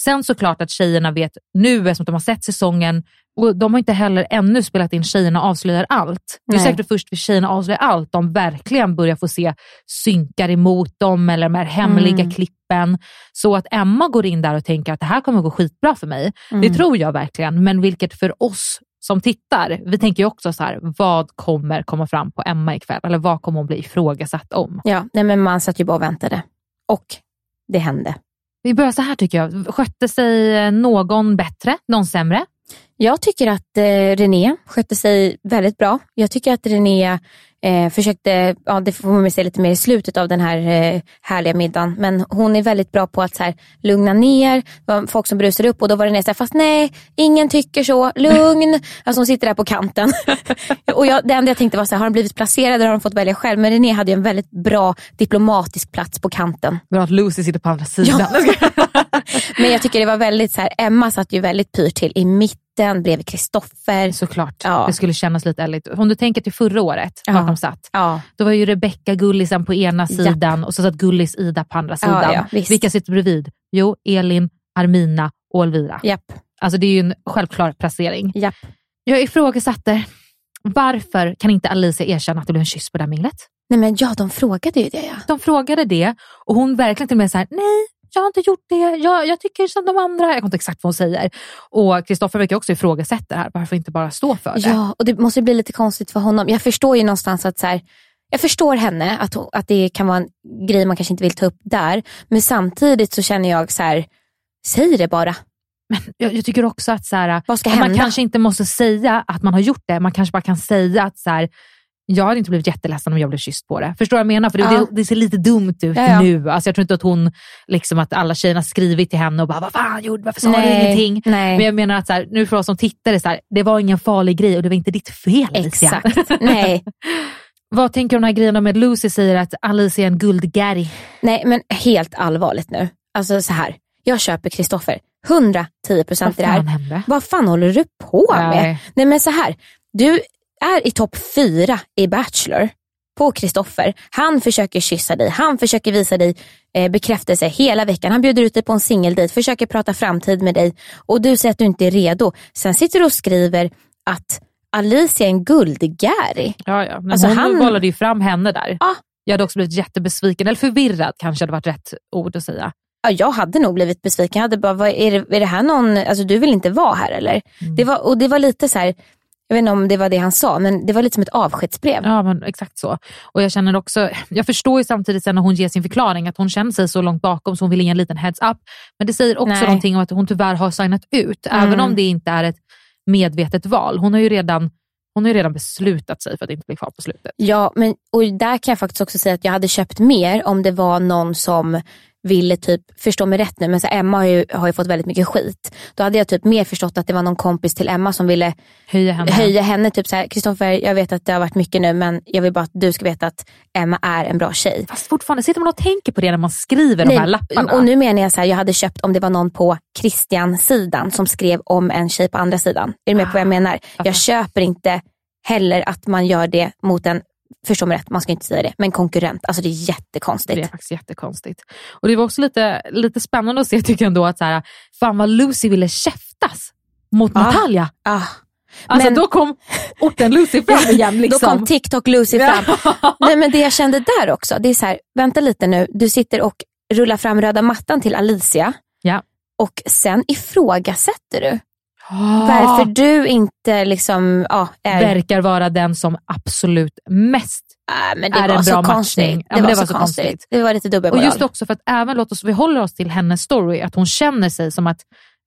Sen såklart att tjejerna vet nu eftersom de har sett säsongen och de har inte heller ännu spelat in Tjejerna avslöjar allt. Det är Nej. säkert först vid Tjejerna avslöjar allt de verkligen börjar få se synkar emot dem eller de här hemliga Mm. klippen. Så att Emma går in där och tänker att det här kommer gå skitbra för mig. Det Mm. tror jag verkligen, men vilket för oss som tittar, vi tänker ju också så här, vad kommer komma fram på Emma ikväll? Eller vad kommer hon bli ifrågasatt om? Ja, nej, men man satt ju bara och väntade. Och det hände. Vi börjar så här tycker jag. Skötte sig någon bättre, någon sämre? Jag tycker att eh, René skötte sig väldigt bra. Jag tycker att René eh, försökte, ja det får man säga lite mer i slutet av den här eh, härliga middagen, men hon är väldigt bra på att så här, lugna ner. Det folk som brusade upp och då var så här, fast nej, ingen tycker så, lugn. alltså hon sitter där på kanten. och jag, det enda jag tänkte var så här, har hon blivit placerad eller har hon fått välja själv? Men René hade en väldigt bra diplomatisk plats på kanten. Bra att Lucy sitter på andra sidan. Ja. men jag tycker det var väldigt så här, Emma satt ju väldigt pyrt till i mitten bredvid Kristoffer. Såklart, ja. det skulle kännas lite ärligt. Om du tänker till förra året, ja. de satt. Ja. Då var ju Rebecca Gullisen på ena sidan och så satt Gullis Ida på andra sidan. Ja, Vilka sitter bredvid? Jo, Elin, Armina och Elvira. Japp. Alltså det är ju en självklar placering. Japp. Jag ifrågasatte, varför kan inte Alicia erkänna att det blev en kyss på det här minglet? Nej men ja, de frågade ju det ja. De frågade det och hon verkligen till och med såhär, nej jag har inte gjort det, jag, jag tycker som de andra. Jag kommer inte exakt vad hon säger. Och Kristoffer verkar också ifrågasätta det här, varför inte bara stå för det? Ja, och det måste bli lite konstigt för honom. Jag förstår ju någonstans att så här, jag förstår henne, att, att det kan vara en grej man kanske inte vill ta upp där. Men samtidigt så känner jag så här, säg det bara. Men jag, jag tycker också att så här, man kanske inte måste säga att man har gjort det, man kanske bara kan säga att så här, jag hade inte blivit jätteledsen om jag blev kysst på det. Förstår du vad jag menar? För det, ja. det, det ser lite dumt ut ja, nu. Alltså jag tror inte att hon, liksom att alla tjejerna skrivit till henne och bara, vad fan gjorde varför sa nej, du ingenting? Nej. Men jag menar att så här, nu för oss som tittare, så här, det var ingen farlig grej och det var inte ditt fel. Exakt, nej. vad tänker du om den här grejen med att Lucy säger att Alicia är en guldgäri? Nej men helt allvarligt nu. Alltså så här, jag köper Kristoffer. 110 procent i det här. Hände? Vad fan håller du på med? Nej. nej men så här, du är i topp fyra i Bachelor på Kristoffer. Han försöker kyssa dig, han försöker visa dig eh, bekräftelse hela veckan. Han bjuder ut dig på en singeldejt, försöker prata framtid med dig och du säger att du inte är redo. Sen sitter du och skriver att Alicia är en guldgäri. Ja, ja. Men alltså, hon han... bollade ju fram henne där. Ja. Jag hade också blivit jättebesviken, eller förvirrad kanske hade varit rätt ord att säga. Ja, jag hade nog blivit besviken. Jag hade bara, vad, är, det, är det här någon, alltså du vill inte vara här eller? Mm. Det var, och det var lite så här, jag vet inte om det var det han sa, men det var lite som ett avskedsbrev. Ja, men exakt så. Och Jag känner också, jag förstår ju samtidigt sen när hon ger sin förklaring att hon känner sig så långt bakom så hon vill ge en liten heads up. Men det säger också Nej. någonting om att hon tyvärr har signat ut, mm. även om det inte är ett medvetet val. Hon har ju redan hon har ju redan beslutat sig för att inte bli kvar på slutet. Ja, men, och där kan jag faktiskt också säga att jag hade köpt mer om det var någon som ville typ, förstå mig rätt nu, men så Emma har ju, har ju fått väldigt mycket skit. Då hade jag typ mer förstått att det var någon kompis till Emma som ville höja henne. Höja henne typ så Kristoffer jag vet att det har varit mycket nu men jag vill bara att du ska veta att Emma är en bra tjej. Fast fortfarande, sitter man och tänker på det när man skriver Nej, de här lapparna? Och nu menar jag så här, jag hade köpt om det var någon på Christian-sidan som skrev om en tjej på andra sidan. Är du med på vad jag ah, menar? Jag köper inte heller att man gör det mot en förstå mig rätt, man ska inte säga det, men konkurrent. Alltså det är jättekonstigt. Det är faktiskt jättekonstigt. Och det var också lite, lite spännande att se tycker jag ändå att så här, fan vad Lucy ville käftas mot ah, Natalia. Ah. Alltså men, då kom orten Lucy fram igen. Liksom. Då kom TikTok Lucy fram. Nej, men det jag kände där också, det är så här, vänta lite nu, du sitter och rullar fram röda mattan till Alicia ja. och sen ifrågasätter du varför du inte liksom, ja, är... verkar vara den som absolut mest äh, men det är var en så bra konstigt. matchning. Ja, det, var, det var så konstigt. konstigt. Det var lite dubbelmoral. Och just också för att även, låt oss, vi håller oss till hennes story, att hon känner sig som att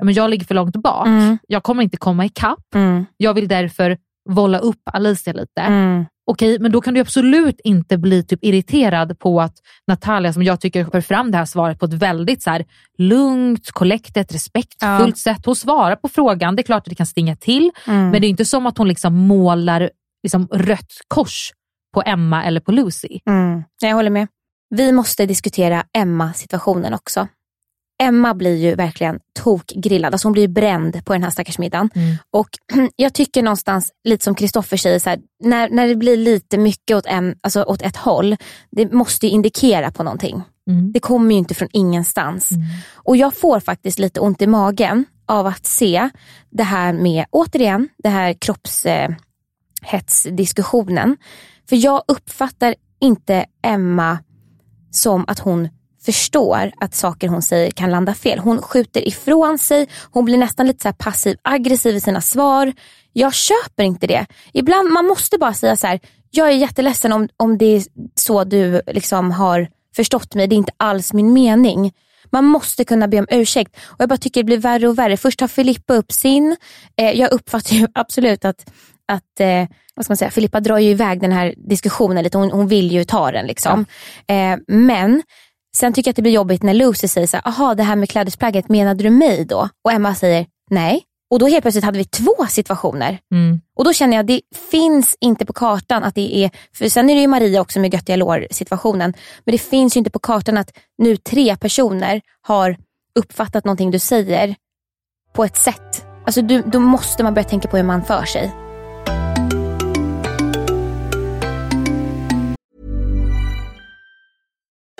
men jag ligger för långt bak. Mm. Jag kommer inte komma ikapp. Mm. Jag vill därför volla upp Alicia lite. Mm. Okej, men då kan du absolut inte bli typ irriterad på att Natalia, som jag tycker för fram det här svaret på ett väldigt så här, lugnt, kollektet, respektfullt ja. sätt. Hon svarar på frågan. Det är klart att det kan stinga till, mm. men det är inte som att hon liksom målar liksom rött kors på Emma eller på Lucy. Mm. Jag håller med. Vi måste diskutera Emma-situationen också. Emma blir ju verkligen tokgrillad. Alltså hon blir bränd på den här stackars middagen. Mm. Och jag tycker någonstans, lite som Kristoffer säger, så här, när, när det blir lite mycket åt, en, alltså åt ett håll, det måste indikera på någonting. Mm. Det kommer ju inte från ingenstans. Mm. Och jag får faktiskt lite ont i magen av att se det här med, återigen, det här kroppshetsdiskussionen. För jag uppfattar inte Emma som att hon förstår att saker hon säger kan landa fel. Hon skjuter ifrån sig, hon blir nästan lite så passiv aggressiv i sina svar. Jag köper inte det. Ibland man måste bara säga så här, jag är jätteledsen om, om det är så du liksom har förstått mig, det är inte alls min mening. Man måste kunna be om ursäkt. Och Jag bara tycker det blir värre och värre. Först tar Filippa upp sin. Eh, jag uppfattar ju absolut att, att eh, vad ska man säga, Filippa drar ju iväg den här diskussionen lite. Hon, hon vill ju ta den. liksom. Eh, men sen tycker jag att det blir jobbigt när Lucy säger så här, aha det här med klädesplagget, menade du mig då? Och Emma säger nej. Och då helt plötsligt hade vi två situationer. Mm. Och då känner jag att det finns inte på kartan att det är, för sen är det ju Maria också med göttiga lår situationen. Men det finns ju inte på kartan att nu tre personer har uppfattat någonting du säger på ett sätt. Alltså du, då måste man börja tänka på hur man för sig.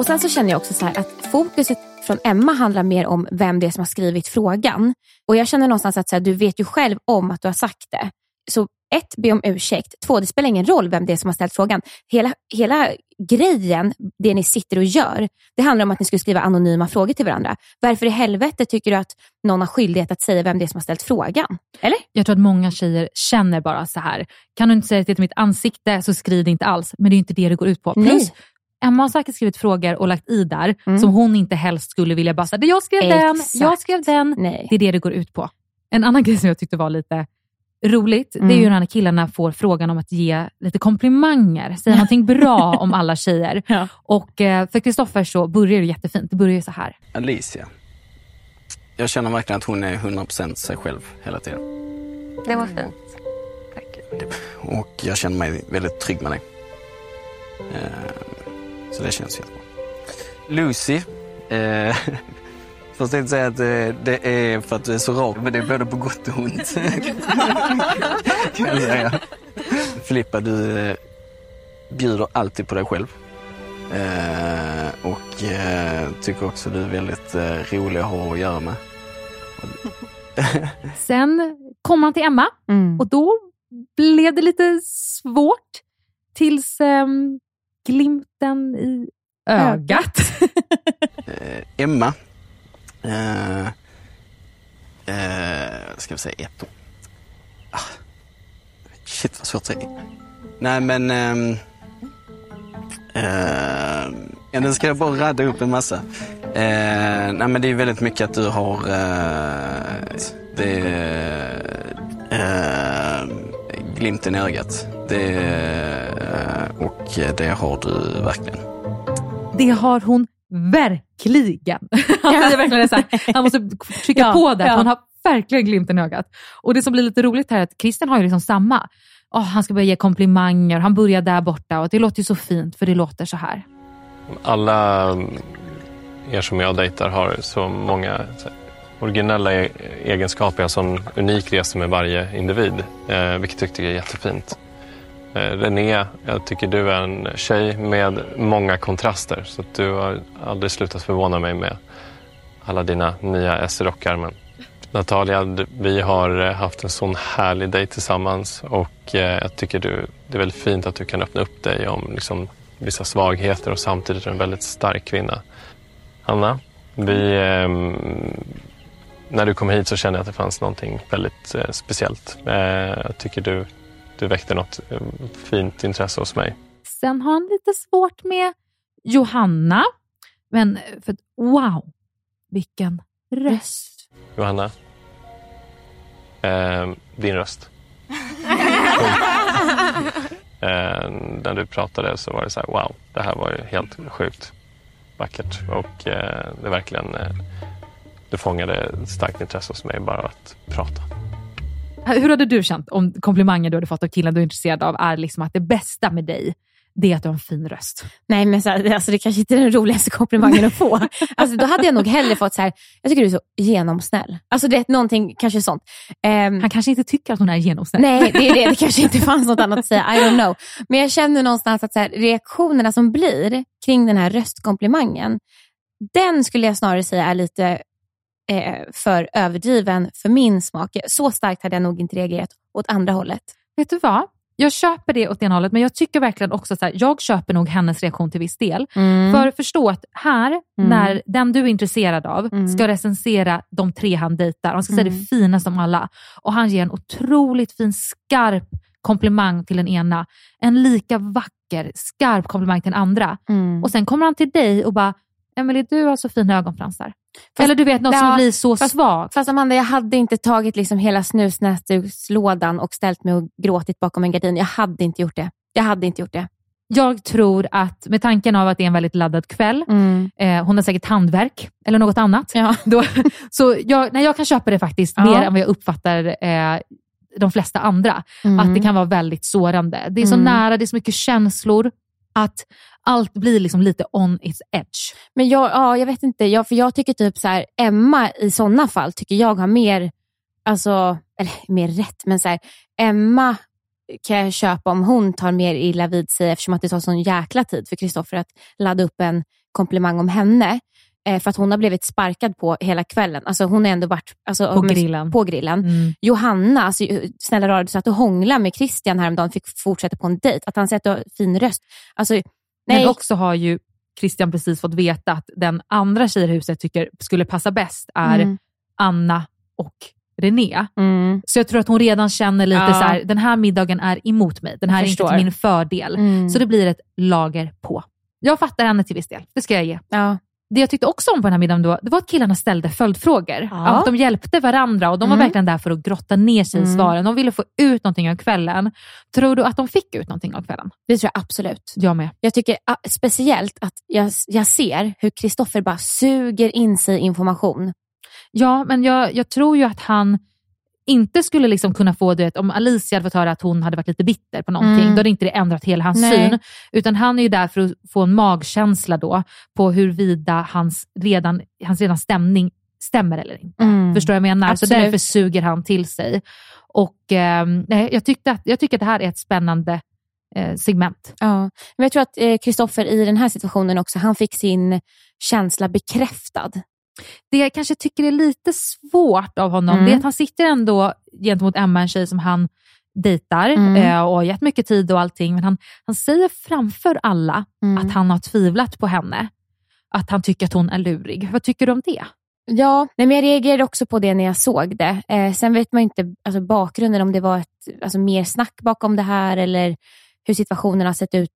Och sen så känner jag också så att fokuset från Emma handlar mer om vem det är som har skrivit frågan. Och jag känner någonstans att så här, du vet ju själv om att du har sagt det. Så ett, be om ursäkt. Två, det spelar ingen roll vem det är som har ställt frågan. Hela, hela grejen, det ni sitter och gör, det handlar om att ni skulle skriva anonyma frågor till varandra. Varför i helvete tycker du att någon har skyldighet att säga vem det är som har ställt frågan? Eller? Jag tror att många tjejer känner bara så här. Kan du inte säga det till mitt ansikte så skriv det inte alls. Men det är inte det det går ut på. Nej. Emma har säkert skrivit frågor och lagt i där Mm. som hon inte helst skulle vilja bara säga, jag skrev den, Exakt. jag skrev den. Nej. Det är det det går ut på. En annan grej som jag tyckte var lite roligt, det är Mm. ju när killarna får frågan om att ge lite komplimanger, säga någonting bra om alla tjejer. Och eh, för Kristoffer så börjar det jättefint. Det börjar ju så här. Alicia. Jag känner verkligen att hon är 100% sig själv hela tiden. Det var fint. Och jag känner mig väldigt trygg med dig. Så det känns jättebra. Lucy. Eh, först tänkte säga att eh, det är för att du är så rak, men det är både på gott och ont. kan jag säga. Filippa, du eh, bjuder alltid på dig själv. Eh, och eh, tycker också du är väldigt eh, rolig att ha att göra med. Sen kom han till Emma Mm. och då blev det lite svårt tills ehm, glimten i ögat. Eh, Emma Eh, eh, ska vi säga ett år? Ah. Shit vad svårt att säga. Nej men... ehm, eh, ja, nu ska jag bara radda upp en massa. Eh, nej men det är väldigt mycket att du har... Eh, det, eh, glimten i ögat. Det, eh, och det har du verkligen. Det har hon verkligen. Han säger verkligen det så här, han måste trycka Ja, på där, ja. hon har verkligen glimten i ögat. Och det som blir lite roligt här är att Christian har ju liksom samma. Åh, han ska börja ge komplimanger, han börjar där borta och det låter ju så fint för det låter så här. Alla er som jag dejtar har så många så här, originella e- egenskaper, en sån unik resa med varje individ, eh, vilket jag tycker är jättefint. Eh, René, jag tycker du är en tjej med många kontraster, så att du har aldrig slutat förvåna mig med alla dina nya S-rockar. Men Natalia, vi har eh, haft en sån härlig dejt tillsammans och eh, jag tycker du, det är väldigt fint att du kan öppna upp dig om liksom, vissa svagheter och samtidigt är du en väldigt stark kvinna. Anna, vi, ehm, när du kom hit så kände jag att det fanns någonting väldigt eh, speciellt. Eh, jag tycker du, du väckte något eh, fint intresse hos mig. Sen har han lite svårt med Johanna, men för att, wow, vilken röst. Johanna, eh, din röst. Eh, när du pratade så var det så här, wow, det här var ju helt sjukt vackert. Och eh, det är verkligen, eh, du fångade starkt intresse hos mig bara att prata. Hur hade du känt om komplimanger du hade fått av killen du är intresserad av är liksom att det bästa med dig, det är att du har en fin röst? Nej, men så alltså, det kanske inte är den roligaste komplimangen att få. Alltså, då hade jag nog hellre fått så här, jag tycker du är så genomsnäll. Alltså det är någonting, kanske sånt. Ehm, Han kanske inte tycker att hon är genomsnäll. Nej, det är det. Det kanske inte fanns något annat att säga. I don't know. Men jag känner någonstans att så här, reaktionerna som blir kring den här röstkomplimangen, den skulle jag snarare säga är lite eh, för överdriven för min smak. Så starkt hade jag nog inte reagerat åt andra hållet. Vet du vad? Jag köper det åt ena hållet, men jag tycker verkligen också så här, jag köper nog hennes reaktion till viss del. Mm. För förstå att här, Mm. när den du är intresserad av Mm. ska recensera de tre han dejtar, han ska säga Mm. det finaste om alla och han ger en otroligt fin, skarp komplimang till den ena. En lika vacker, skarp komplimang till den andra. Mm. Och sen kommer han till dig och bara, Emelie du har så fina ögonfransar. Eller du vet, något som Ja, blir så fast- svagt. Fast Amanda, jag hade inte tagit liksom hela snusnäsdukslådan och ställt mig och gråtit bakom en gardin. Jag hade inte gjort det. Jag hade inte gjort det. Jag tror att med tanken av att det är en väldigt laddad kväll, Mm. eh, hon har säkert handverk eller något annat. Ja. Då, så jag, nej, jag kan köpa det faktiskt Ja. mer än vad jag uppfattar eh, de flesta andra. Mm. Att det kan vara väldigt sårande. Det är så Mm. nära, det är så mycket känslor att allt blir liksom lite on its edge. Men jag, ja, jag vet inte, jag, för jag tycker typ så här, Emma i sådana fall tycker jag har mer, alltså, eller mer rätt, men så här, Emma kan jag köpa om hon tar mer illa vid sig eftersom att det tar sån jäkla tid för Kristoffer att ladda upp en komplimang om henne. Eh, för att hon har blivit sparkad på hela kvällen. Alltså hon har ändå varit alltså, På grillen. På grillen. Mm. Johanna, alltså, snälla rara, du satt och hånglade med Christian häromdagen fick fortsätta på en dejt. Att han säger att du har fin röst. Alltså, nej. Men också har ju Christian precis fått veta att den andra tjejen i huset tycker skulle passa bäst är Mm. Anna och René. Mm. Så jag tror att hon redan känner lite Ja. så här, den här middagen är emot mig. Den här är inte till min fördel. Mm. Så det blir ett lager på. Jag fattar henne till viss del, det ska jag ge. Ja. Det jag tyckte också om på den här middagen då, det var att killarna ställde följdfrågor. Ja. Att de hjälpte varandra och de var Mm. verkligen där för att grotta ner sig i Mm. svaren. De ville få ut någonting av kvällen. Tror du att de fick ut någonting av kvällen? Det tror jag absolut. Jag med. Jag tycker speciellt att jag, jag ser hur Kristoffer bara suger in sig information. Ja, men jag, jag tror ju att han inte skulle liksom kunna få det, om Alicia hade fått höra att hon hade varit lite bitter på någonting, Mm. då hade inte det ändrat hela hans Nej. syn. Utan han är ju där för att få en magkänsla då på huruvida hans redan, hans redan stämning stämmer eller inte. Mm. Förstår du vad jag menar? Så Absolut. därför suger han till sig. Och nej, jag, tyckte att, jag tycker att det här är ett spännande eh, segment. Ja. Men jag tror att eh, Kristoffer i den här situationen också, han fick sin känsla bekräftad. Det jag kanske tycker är lite svårt av honom, Mm. det är att han sitter ändå gentemot Emma, en tjej som han dejtar Mm. eh, och har gett mycket tid och allting, men han, han säger framför alla Mm. att han har tvivlat på henne. Att han tycker att hon är lurig. Vad tycker du om det? Ja, men jag reagerade också på det när jag såg det. Eh, sen vet man ju inte alltså, bakgrunden, om det var ett, alltså, mer snack bakom det här eller hur situationen har sett ut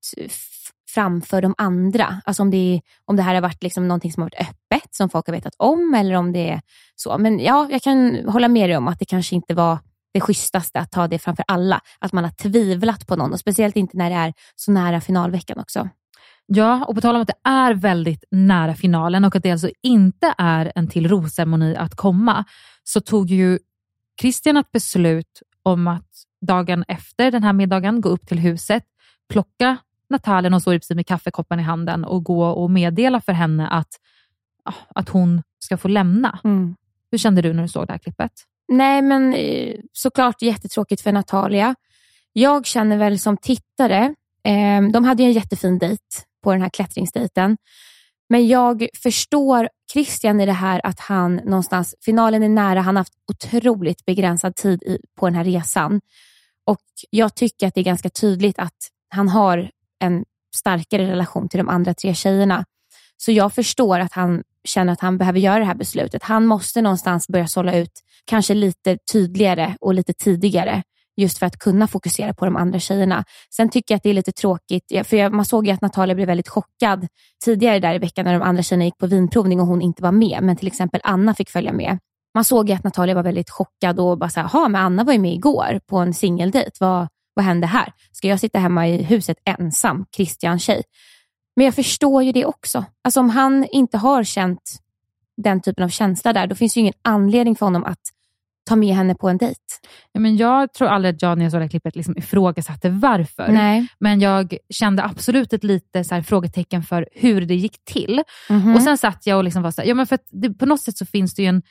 framför de andra. Alltså om det, om det här har varit liksom någonting som har varit öppet, som folk har vetat om eller om det är så. Men ja, jag kan hålla med dig om att det kanske inte var det schysstaste att ta det framför alla. Att man har tvivlat på någon och speciellt inte när det är så nära finalveckan också. Ja, och på tal om att det är väldigt nära finalen och att det alltså inte är en till rosceremoni att komma, så tog ju Christian ett beslut om att dagen efter den här middagen gå upp till huset, plocka Natalia, hon står precis med kaffekoppen i handen och gå och meddela för henne att, att hon ska få lämna. Mm. Hur kände du när du såg det här klippet? Nej, men eh, såklart jättetråkigt för Natalia. Jag känner väl som tittare, eh, de hade ju en jättefin dejt på den här klättringsdejten. Men jag förstår Christian i det här att han någonstans, finalen är nära, han har haft otroligt begränsad tid i, på den här resan. Och jag tycker att det är ganska tydligt att han har en starkare relation till de andra tre tjejerna. Så jag förstår att han känner att han behöver göra det här beslutet. Han måste någonstans börja sålla ut, kanske lite tydligare och lite tidigare, just för att kunna fokusera på de andra tjejerna. Sen tycker jag att det är lite tråkigt, för man såg ju att Natalia blev väldigt chockad tidigare där i veckan när de andra tjejerna gick på vinprovning och hon inte var med, men till exempel Anna fick följa med. Man såg ju att Natalia var väldigt chockad och bara så här, men Anna var ju med igår på en singeldejt. Vad, vad hände här? Ska jag sitta hemma i huset ensam, Christian tjej? Men jag förstår ju det också. Alltså om han inte har känt den typen av känsla där, då finns ju ingen anledning för honom att ta med henne på en dejt. Ja, men jag tror aldrig att jag när jag såg det här klippet liksom ifrågasatte varför. Nej. Men jag kände absolut ett lite så här frågetecken för hur det gick till. Mhm. Och Sen satt jag och liksom var så här, ja, men för att det, på något sätt så finns det ju en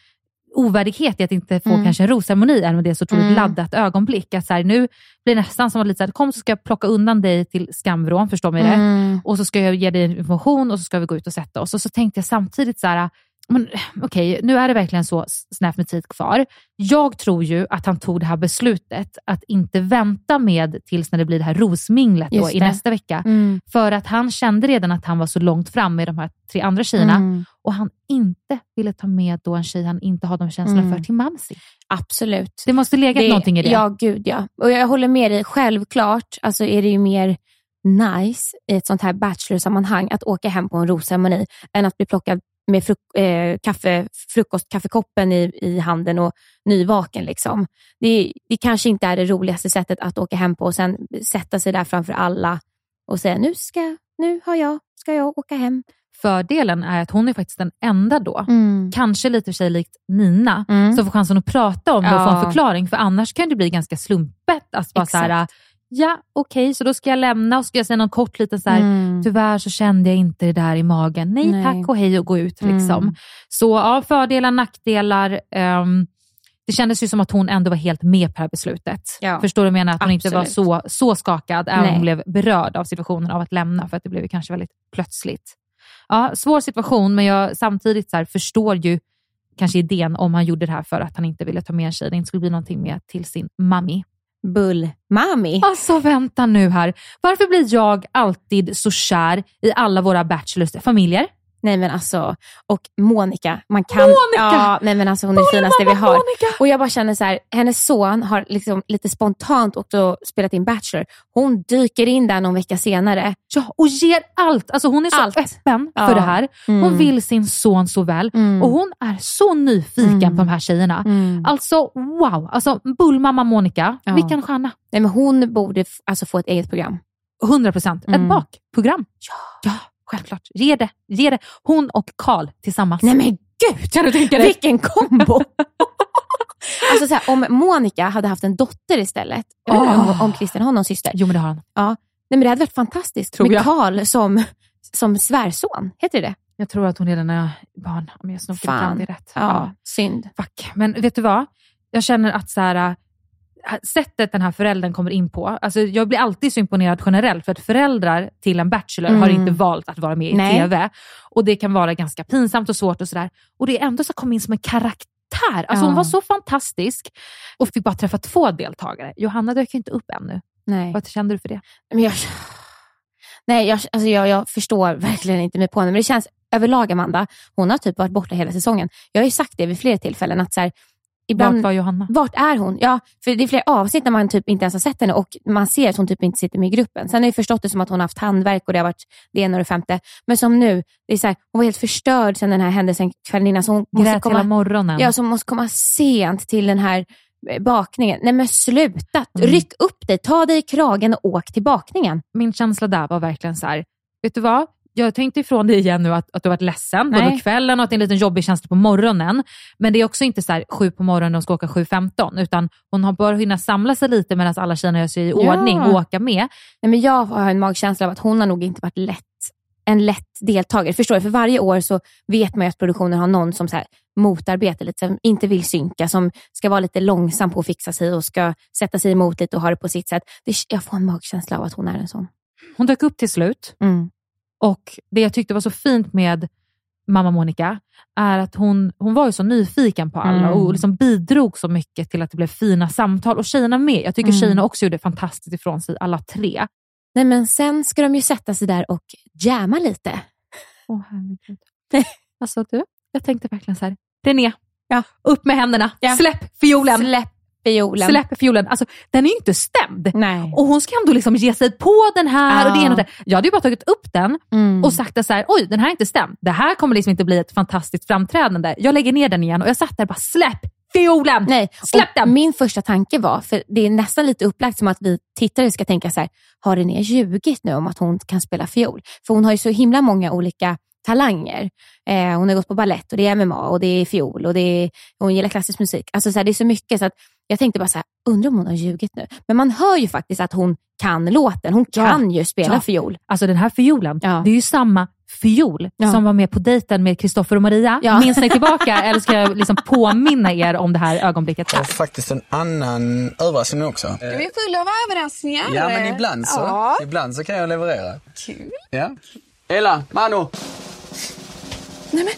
ovärdighet i att inte få Mm. kanske en rosceremoni, även om det är så otroligt Mm. laddat ögonblick. Att så här, nu blir det nästan som att lite så här, kom så ska jag plocka undan dig till skamvrån, förstå mig Mm. rätt. Och så ska jag ge dig information och så ska vi gå ut och sätta oss. Och så tänkte jag samtidigt så här, men, okej, nu är det verkligen så snävt med tid kvar. Jag tror ju att han tog det här beslutet att inte vänta med tills när det blir det här rosminglet då, i nästa vecka. Mm. För att han kände redan att han var så långt fram med de här tre andra tjejerna Mm. och han inte ville ta med då en tjej han inte har de känslorna Mm. för till Mamsi. Absolut. Det måste legat någonting i det. Ja, gud ja. Och jag håller med dig. Självklart alltså är det ju mer nice i ett sånt här bachelor-sammanhang att åka hem på en rosceremoni än att bli plockad med fruk- eh, kaffe, frukostkaffekoppen i, i handen och nyvaken. Liksom. Det, det kanske inte är det roligaste sättet att åka hem på och sen sätta sig där framför alla och säga nu ska, nu har jag, ska jag åka hem. Fördelen är att hon är faktiskt den enda då, Mm. kanske lite för sig likt Nina, Mm. som får chansen att prata om det och få en förklaring. För annars kan det bli ganska slumpet. Att bara så här, Exakt. Ja okej, så då ska jag lämna och ska jag säga någon kort liten så här, Mm. tyvärr så kände jag inte det där i magen. Nej, Nej. tack och hej och gå ut. Liksom. Mm. Så ja, fördelar, nackdelar. ehm, det kändes ju som att hon ändå var helt med på det här beslutet. Ja. Förstår du vad jag menar? Att hon inte var Absolut. så, så skakad, även om hon blev berörd av situationen av att lämna, för att det blev kanske väldigt plötsligt. Ja, svår situation, men jag samtidigt så här, förstår ju kanske idén om han gjorde det här för att han inte ville ta med en tjej. Det inte skulle bli någonting med till sin mami. Bull-mami. Alltså vänta nu här. Varför blir jag alltid så kär i alla våra bachelors familjer? Nej men alltså, och Monica. Man kan, Monica! Ja, nej men alltså hon är det finaste vi har. Monica! Och jag bara känner så här, hennes son har liksom lite spontant också spelat in Bachelor. Hon dyker in där någon vecka senare. Ja, och ger allt. Alltså hon är så Allt. öppen Ja. för det här. Hon Mm. vill sin son så väl Mm. och hon är så nyfiken på de här tjejerna. Mm. Alltså wow, alltså bullmamma Monica, Ja. vilken stjärna. Nej, men hon borde alltså få ett eget program. 100 procent. Ett Mm. bakprogram. Ja. ja, självklart. Ge det. Ge det. Hon och Karl tillsammans. Nej men gud, Kan du tänka dig? vilken kombo! alltså så här, om Monica hade haft en dotter istället, jag vet inte om, Åh. om Christian har någon syster. Jo men det har han. Ja. Nej, men det hade varit fantastiskt Tror med jag. Karl som, som svärson. Heter det Jag tror att hon redan är barn, om jag snokar Fan. fram det rätt. Ja, synd. Fuck. Men vet du vad? Jag känner att så här, äh, sättet den här föräldern kommer in på, alltså jag blir alltid så imponerad generellt för att föräldrar till en bachelor Mm. har inte valt att vara med i Nej. TV. Och det kan vara ganska pinsamt och svårt och sådär. Och det är ändå så att komma in som en karaktär. Alltså Ja. hon var så fantastisk och fick bara träffa två deltagare. Johanna dök inte upp ännu. Nej. Vad kände du för det? Men jag, nej, jag, alltså jag, jag förstår verkligen inte mig på henne, men det känns överlag Amanda, hon har typ varit borta hela säsongen. Jag har ju sagt det vid flera tillfällen att så här, ibland, Vart var Johanna? Vart är hon? Ja, för det är flera avsnitt när man typ inte ens har sett henne och man ser att hon typ inte sitter med i gruppen. Sen har jag förstått det som att hon har haft handverk och det har varit det ena och det femte. Men som nu, det är så här, hon var helt förstörd sen den här händelsen kvällen innan. Så hon måste Grät komma, hela morgonen. Ja, så hon måste komma sent till den här eh, bakningen. Nej men sluta, Mm. ryck upp dig, ta dig i kragen och åk till bakningen. Min känsla där var verkligen så här, vet du vad? Jag tänkte ifrån dig igen nu att, att du har varit ledsen både på kvällen och att det är en liten jobbig känsla på morgonen. Men det är också inte så här sju på morgonen och de ska åka 7.15 utan hon har bara hunnit samla sig lite medan alla tjejerna gör sig i Ja. ordning och åka med. Nej, men jag har en magkänsla av att hon har nog inte varit lätt, en lätt deltagare. Förstår du? För varje år så vet man ju att produktionen har någon som så här motarbetar lite, som inte vill synka, som ska vara lite långsam på att fixa sig och ska sätta sig emot lite och ha det på sitt sätt. Det, jag får en magkänsla av att hon är en sån. Hon dök upp till slut Mm. Och det jag tyckte var så fint med mamma Monica är att hon, hon var ju så nyfiken på alla Mm. och liksom bidrog så mycket till att det blev fina samtal. Och tjejerna med. Jag tycker Mm. tjejerna också gjorde fantastiskt ifrån sig, alla tre. Nej, men sen ska de ju sätta sig där och jamma lite. Åh herregud. Alltså du, jag tänkte verkligen så här, René, upp med händerna, släpp fiolen. Släpp fiolen. Släpp fiolen. Alltså, den är ju inte stämd. Nej. Och hon ska ändå liksom ge sig på den här och det ena och det. Jag hade ju bara tagit upp den Mm. och sagt att så här, oj, den här är inte stämd. Det här kommer liksom inte bli ett fantastiskt framträdande. Jag lägger ner den igen och jag satt där och bara, släpp fiolen! Nej, Släpp och Min första tanke var, för det är nästan lite upplagt som att vi tittare ska tänka så här, har René ljugit nu om att hon kan spela fiol? För hon har ju så himla många olika talanger. Eh, hon har gått på ballett och det är MMA och det är fiol och det är, hon gillar klassisk musik. Alltså så här, det är så mycket så att jag tänkte bara så här, undrar om hon har ljugit nu? Men man hör ju faktiskt att hon kan låten. Hon Ja. kan ju spela Ja. fiol. Alltså den här fiolen, Ja. det är ju samma fiol Ja. som var med på dejten med Kristoffer och Maria. Ja. Minns ni tillbaka eller ska jag liksom påminna er om det här ögonblicket? Och faktiskt en annan överraskning också. Du är full av överraskningar. Ja, men ibland så, Ja. ibland så kan jag leverera. Kul. Ja. Ella, Manu. Nej, men.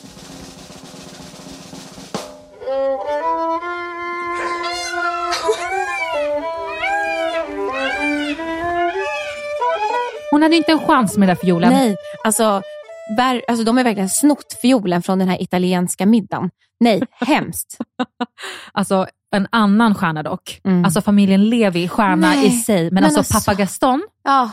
Hon hade inte en chans med den där fiolen. Nej, alltså, ver- alltså de har verkligen snott fiolen från den här italienska middagen. Nej, hemskt. Alltså en annan stjärna dock. Mm. Alltså familjen Levi, stjärna Nej, i sig. Men, men alltså, alltså- pappa Gaston, Ja,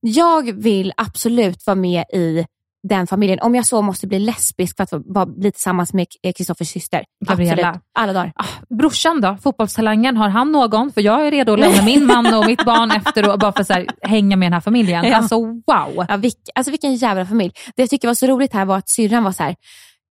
jag vill absolut vara med i den familjen. Om jag så måste bli lesbisk för att vara, bli tillsammans med Kristoffers syster. Gabriella. Absolut. Alla dagar. brorsan då, fotbollstalangen, har han någon? För jag är redo att lämna min man och mitt barn efter och bara för att hänga med den här familjen. Ja. Alltså wow. Ja, vilk, alltså vilken jävla familj. Det jag tycker var så roligt här var att syrran var så här,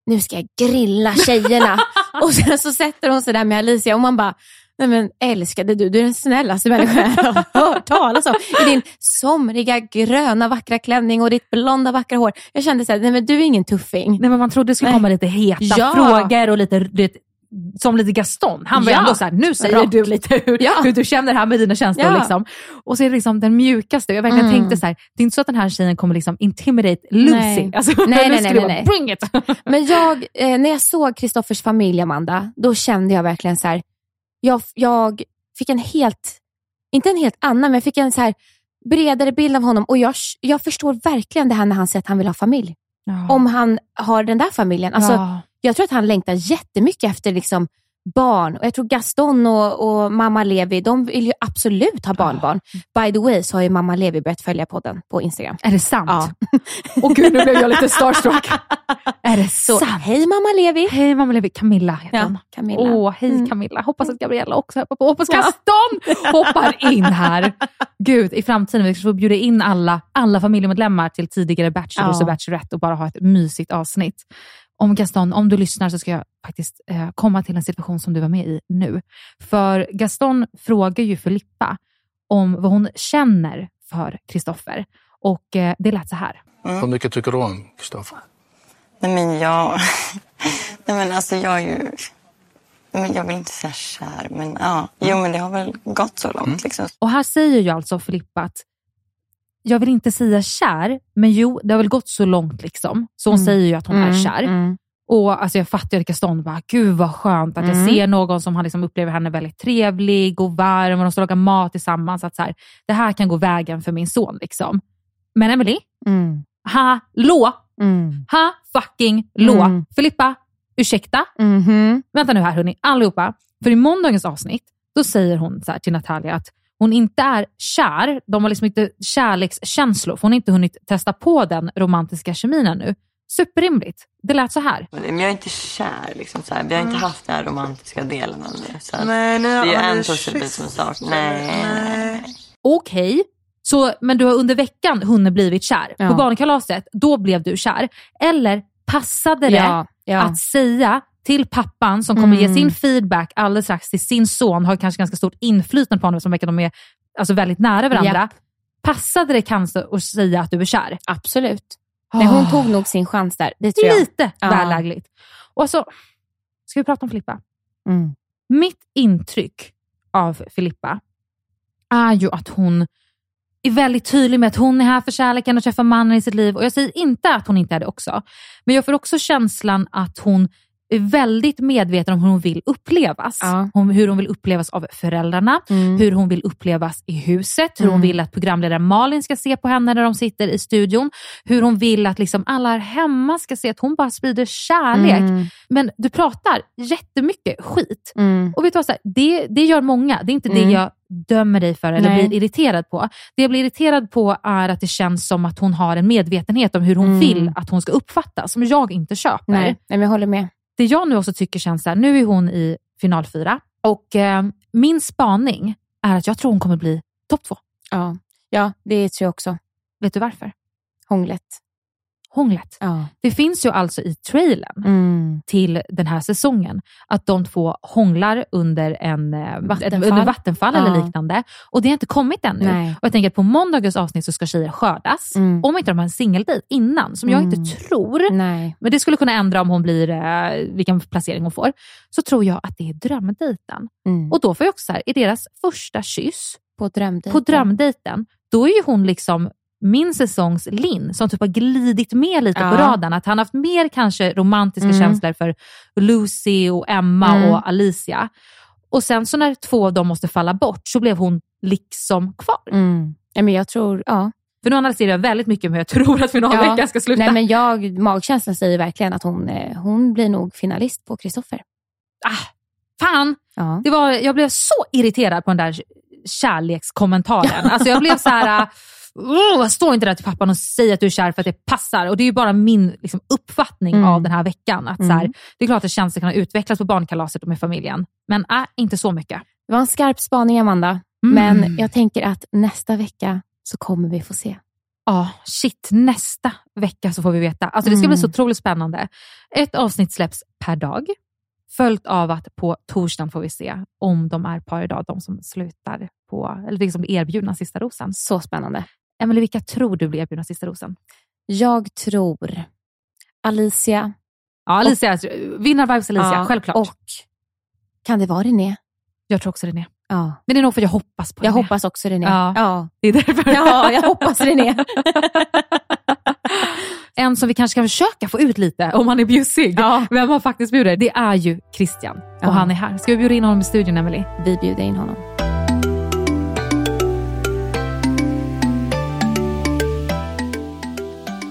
nu ska jag grilla tjejerna. och sen så sätter hon sig där med Alicia och man bara, nej men älskade du, du är den snällaste människan jag har hört talas om. I din somriga, gröna, vackra klänning och ditt blonda, vackra hår. Jag kände så här, nej men du är ingen tuffing. Nej, men man trodde det skulle Nej. komma lite heta Ja. frågor och lite, vet, som lite Gaston. Han var Ja. ändå så här, nu säger Rak. du lite hur, Ja. hur du känner här med dina känslor. Ja. Liksom. Och så är det liksom den mjukaste. Jag verkligen Mm. tänkte så här, det är inte så att den här tjejen kommer liksom intimidate Lucy. Nej. Alltså, Nej, nej, nej, vara, nej. Bring it! Men jag, eh, när jag såg Kristoffers familj, Amanda, då kände jag verkligen så här, jag, jag fick en helt, inte en helt annan, men jag fick en så här bredare bild av honom och jag, jag förstår verkligen det här när han säger att han vill ha familj. Ja. Om han har den där familjen. Alltså, Ja. Jag tror att han längtar jättemycket efter liksom barn. Och Jag tror Gaston och, och mamma Levi, de vill ju absolut ha barnbarn. By the way så har ju mamma Levi börjat följa podden på Instagram. Är det sant? Ja. Åh gud, nu blev jag lite starstruck. är det Så sant? hej mamma Levi. Hej mamma Levi, Camilla heter Ja, hon. Camilla. Åh, hej Mm. Camilla. Hoppas att Gabriella också hoppar på. Hoppas Gaston hoppar in här. Gud, i framtiden vi ska få bjuda in alla, alla familjemedlemmar till tidigare Bachelors Ja. och Bachelorette och bara ha ett mysigt avsnitt. Om Gaston, om du lyssnar så ska jag faktiskt eh, komma till en situation som du var med i nu. För Gaston frågar ju Filippa om vad hon känner för Kristoffer. Och eh, det lät så här. Hur mycket tycker du om Kristoffer? Nej men jag... Nej men alltså jag är ju... Men jag vill inte säga kär, men ja. Jo men det har väl gått så långt liksom. Och här säger ju alltså Filippa att jag vill inte säga kär, men jo, det har väl gått så långt liksom. Så hon Mm. säger ju att hon är Mm, kär. mm. Och alltså jag fattar ju att Gaston bara, gud vad skönt att jag Mm. ser någon som han liksom upplever henne väldigt trevlig och varm och de ska laga mat tillsammans. Att så här, det här kan gå vägen för min son. liksom. Men Emily, Mm. hallå! Mm. Ha fucking lå. Mm. Filippa, ursäkta? Mhm. Vänta nu här hörni, allihopa. För i måndagens avsnitt, då säger hon så till Natalia att hon inte är kär. De har liksom inte kärlekskänslor, för hon har inte hunnit testa på den romantiska kemin ännu. Superrimligt. Det lät så här. Men jag är inte kär. Liksom, så här. Vi har inte haft den här romantiska delen av det. Så Nej, nu det är en pusselbit som saknas. Nej. Okej, så, men du har under veckan hunnit blivit kär. Ja. På barnkalaset, då blev du kär. Eller passade det Ja, ja. att säga till pappan som kommer Mm. ge sin feedback alldeles strax till sin son, har kanske ganska stort inflytande på honom som verkar de är alltså, väldigt nära varandra. Japp. Passade det kanske att säga att du är kär? Absolut. Nej, hon Ah. tog nog sin chans där. Det tror jag. Lite Ja. väl lägligt. Och så, ska vi prata om Filippa? Mm. Mitt intryck av Filippa är ju att hon är väldigt tydlig med att hon är här för kärleken och träffa mannen i sitt liv. Och Jag säger inte att hon inte är det också. Men jag får också känslan att hon är väldigt medveten om hur hon vill upplevas. Ja. Hon, hur hon vill upplevas av föräldrarna, Mm. hur hon vill upplevas i huset, hur hon Mm. vill att programledaren Malin ska se på henne när de sitter i studion, hur hon vill att liksom alla här hemma ska se att hon bara sprider kärlek. Mm. Men du pratar jättemycket skit. Mm. Och vet du vad, här, det, det gör många. Det är inte det Mm. jag dömer dig för eller Nej. blir irriterad på. Det jag blir irriterad på är att det känns som att hon har en medvetenhet om hur hon Mm. vill att hon ska uppfattas, som jag inte köper. Nej, nej, men jag håller med. Det jag nu också tycker känns så här, nu är hon i final fyra och eh, min spaning är att jag tror hon kommer bli topp två. Ja. ja, det tror jag också. Vet du varför? Hånglet. Hånglet. Ja. Det finns ju alltså i trailern Mm. till den här säsongen att de två hånglar under en eh, Vattenfall. under vattenfall Ja. eller liknande. Och det har inte kommit ännu. Nej. Och jag tänker att på måndagens avsnitt så ska tjejer skördas. Mm. Om inte de har en singeldejt innan, som jag Mm. inte tror. Nej. Men det skulle kunna ändra om hon blir, eh, vilken placering hon får. Så tror jag att det är drömdejten. Mm. Och då får jag också så här, i deras första kyss På drömdejten. på drömdejten, då är ju hon liksom min säsongs Linn som typ har glidit med lite på Ja. radarn. Att han har haft mer kanske romantiska Mm. känslor för Lucy och Emma Mm. och Alicia. Och sen så när två av dem måste falla bort så blev hon liksom kvar. Mm. Ja, men jag tror, ja. För nu analyserar jag väldigt mycket om hur jag tror att finalveckan ska sluta. Nej, men jag, magkänslan säger verkligen att hon, eh, hon blir nog finalist på Kristoffer. Fan! Ja. Det var, jag blev så irriterad på den där kärlekskommentaren. Alltså jag blev så här... Uh, stå inte där till pappan och säg att du är kär för att det passar. Och Det är ju bara min liksom, uppfattning Mm. av den här veckan. Att, så här, Mm. det är klart att känslor kan utvecklas på barnkalaset och med familjen. Men äh, inte så mycket. Det var en skarp spaning, Amanda. Mm. Men jag tänker att nästa vecka så kommer vi få se. Ja, shit. Nästa vecka så får vi veta. Alltså Det ska bli Mm. så otroligt spännande. Ett avsnitt släpps per dag. Följt av att på torsdagen får vi se om de är par idag, de som slutar på, eller liksom blir erbjudna sista rosen. Så spännande. Emelie, vilka tror du blir erbjudna sista rosen? Jag tror Alicia. Ja, Alicia, vinnarvibes Alicia, Ja, självklart. Och kan det vara René? jag tror också René. Ja. Men det är nog för att jag hoppas på Jag René. hoppas också René. Ja. Ja. Det är därför. ja, jag hoppas René. en som vi kanske kan försöka få ut lite, om han är bjussig, Ja. vem han faktiskt bjuder, det är ju Christian. Ja. Och han är här. Ska vi bjuda in honom i studion, Emelie? Vi bjuder in honom.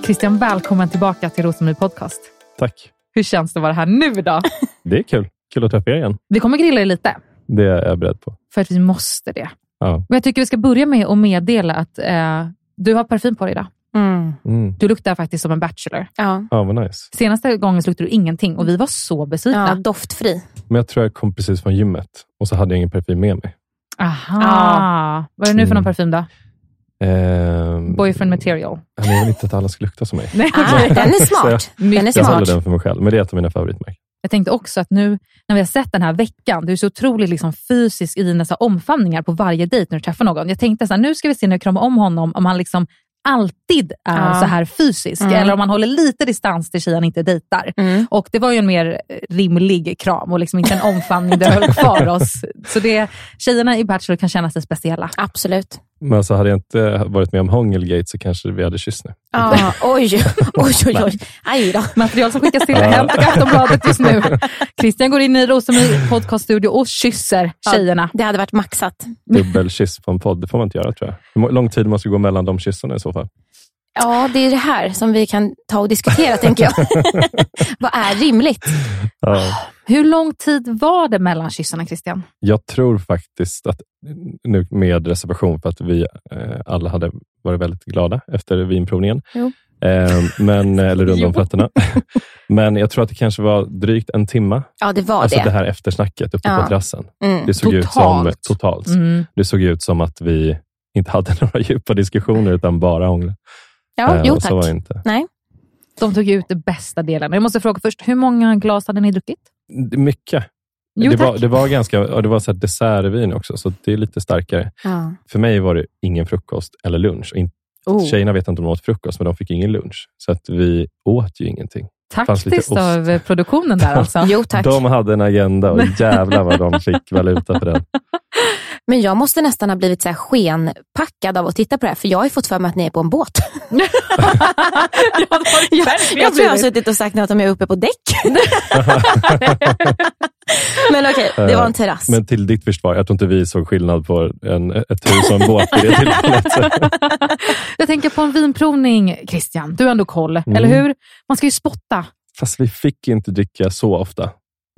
Christian, välkommen tillbaka till Rosengård Podcast. Tack. Hur känns det att vara här nu då? Det är kul. Kul att träffa er igen. Vi kommer grilla dig lite, Det är jag beredd på. för att vi måste det. Ja. Men jag tycker vi ska börja med att meddela att eh, du har parfym på dig idag. Mm. Mm. Du luktar faktiskt som en bachelor. Ja. Ja, vad nice. Senaste gången luktade du ingenting och vi var så besvikna. ja, doftfri. Men jag tror jag kom precis från gymmet och så hade jag ingen parfym med mig. Aha. Ja. Vad är det nu för någon Mm. parfym då? Ehm, Boyfriend material. men Jag vill inte att alla ska lukta som mig. Nej, Ah, den är smart. Den är Jag smart. håller den för mig själv, men det är ett av mina favoritmärken. Jag tänkte också att nu när vi har sett den här veckan, du är så otroligt liksom fysisk i dina så omfamningar på varje dejt när du träffar någon. Jag tänkte så här, nu ska vi se när jag kramar om honom, om han liksom alltid är Ja. så här fysisk, Mm. eller om han håller lite distans till tjejen inte dejtar. Mm. Och Det var ju en mer rimlig kram och liksom inte en omfamning där vi höll kvar oss. Så det, tjejerna i Bachelor kan känna sig speciella. Absolut. Men alltså, hade jag inte varit med om Hångelgate så kanske vi hade kysst nu. Ah, oj, oj, oj, oj. Aj då. Material som skickas till Ja. Hänt och Aftonbladet just nu. Christian går in i Rosengård podcaststudio och kysser tjejerna. Det hade varit maxat. Dubbelkyss på en podd, det får man inte göra tror jag. Hur lång tid måste gå mellan de kyssarna i så fall? Ja, det är det här som vi kan ta och diskutera, tänker jag. Vad är rimligt? Ja. Hur lång tid var det mellan kyssarna, Christian? Jag tror faktiskt att, nu med reservation för att vi eh, alla hade varit väldigt glada efter vinprovningen, Jo. eh, men, eller runda om fötterna. men jag tror att det kanske var drygt en timma. Ja, det var alltså det. det här eftersnacket uppe Ja. på terrassen. Mm. Det såg ut som Totalt. totalt. Mm. Det såg ut som att vi inte hade några djupa diskussioner utan bara hångla. Ja, Eh, jo, och så var det inte. Nej. De tog ut det bästa delen. Jag måste fråga först, hur många glas hade ni druckit? Mycket. Jo, det, var, det var ganska, och det var så här dessertvin också, så det är lite starkare. Ja. För mig var det ingen frukost eller lunch. Och in, Oh. Tjejerna vet inte om de åt frukost, men de fick ingen lunch. Så att vi åt ju ingenting. Taktiskt av eh, produktionen där alltså. Jo, tack. De hade en agenda och jävlar vad de fick valuta för den. Men jag måste nästan ha blivit så här skenpackad av att titta på det här, för jag har ju fått för mig att ni är på en båt. jag, jag tror jag har suttit och sagt något om jag är uppe på däck. Men okej, det var en terrass. Men till ditt försvar, jag tror inte vi såg skillnad på en, ett hus och en båt vid det tillfället. Jag tänker på en vinprovning, Christian. Du har ändå koll, Mm. eller hur? Man ska ju spotta. Fast vi fick inte dricka så ofta.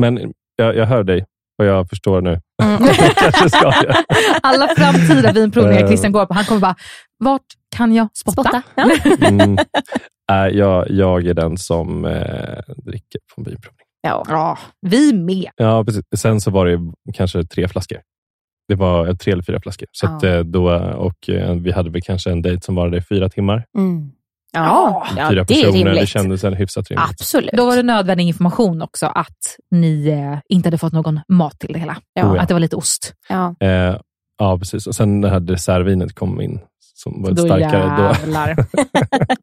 Men jag, jag hör dig och jag förstår nu. Jag. Alla framtida vinprovningar Eh. Christian går på, han kommer bara, vart kan jag spotta? Spotta, ja. Mm. Äh, jag, jag är den som eh, dricker på en vinprovning. Ja. vi med. Ja, precis. Sen så var det kanske tre flaskor. Det var eh, tre eller fyra flaskor. Så Ja. att, eh, då, och vi hade väl kanske en dejt som varade i fyra timmar. Mm. Ja, ja, fyra det är personer. Det rimligt. kändes hyfsat rimligt. Absolut. Då var det nödvändig information också att ni eh, inte hade fått någon mat till det hela. Ja. Att det var lite ost. Ja. Eh, ja, precis. Och sen det här dessertvinet kom in, som var Då starkare. Då, jävlar.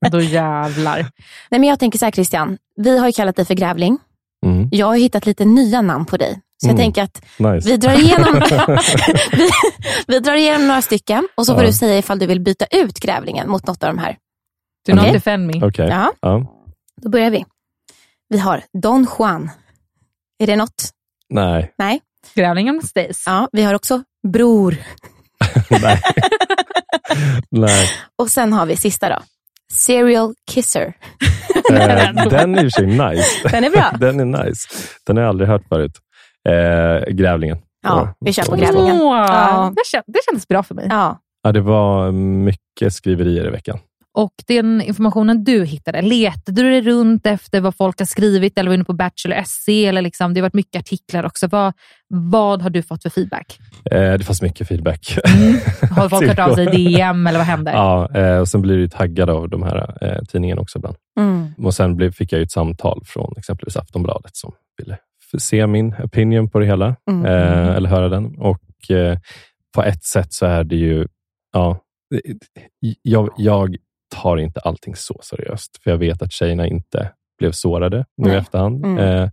Då jävlar. Nej, men jag tänker så här Christian, vi har ju kallat dig för Grävling. Mm. Jag har hittat lite nya namn på dig. Så jag Mm. tänker att Nice. vi drar igenom vi, vi drar igenom några stycken och så får Ja. du säga ifall du vill byta ut Grävlingen mot något av de här. Do not Okej? defend me. Okej. Ja. Ja. Då börjar vi. Vi har Don Juan. Är det något? Nej. Nej. Grävlingen stays. Ja, vi har också Bror. Nej. Nej. Och sen har vi sista då. Serial Kisser. Eh, den är i och för sig nice. Den är bra. den är nice. Den har jag aldrig hört förut. Eh, grävlingen. Ja, vi kör på Grävlingen. Åh, Ja. det, kän- det kändes bra för mig. Ja. Ja, det var mycket skriverier i veckan. Och den informationen du hittade, letade du dig runt efter vad folk har skrivit eller var inne på Bachelor SC? Eller liksom, det har varit mycket artiklar också. Vad, vad har du fått för feedback? Eh, det fanns mycket feedback. Har folk hört av sig i DM eller vad händer? Ja, eh, och sen blir du ju taggad av de här eh, tidningarna också ibland. Mm. Och sen blev, fick jag ju ett samtal från exempelvis Aftonbladet som ville se min opinion på det hela, Mm. eh, eller höra den. Och eh, på ett sätt så är det ju, ja, jag, jag tar inte allting så seriöst, för jag vet att tjejerna inte blev sårade nu i Nej. efterhand. Mm. Eh,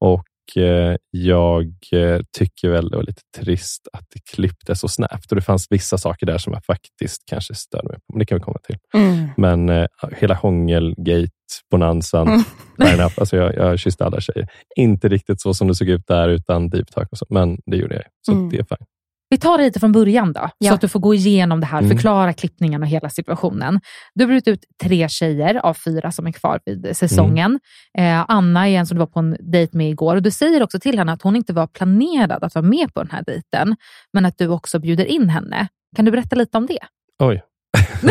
och eh, jag eh, tycker väl det var lite trist att det klipptes så snabbt och det fanns vissa saker där som jag faktiskt kanske störde mig på, men det kan vi komma till. Mm. Men eh, hela hångelgate, bonanzan, Mm. enough. Alltså jag, jag kysste alla tjejer. Inte riktigt så som det såg ut där utan deep talk och så, men det gjorde jag. Så Mm. det är fine. Vi tar det lite från början då, Ja. så att du får gå igenom det här, Mm. förklara klippningen och hela situationen. Du har brutit ut tre tjejer av fyra som är kvar vid säsongen. Mm. Eh, Anna är en som du var på en dejt med igår och du säger också till henne att hon inte var planerad att vara med på den här dejten, men att du också bjuder in henne. Kan du berätta lite om det? Oj.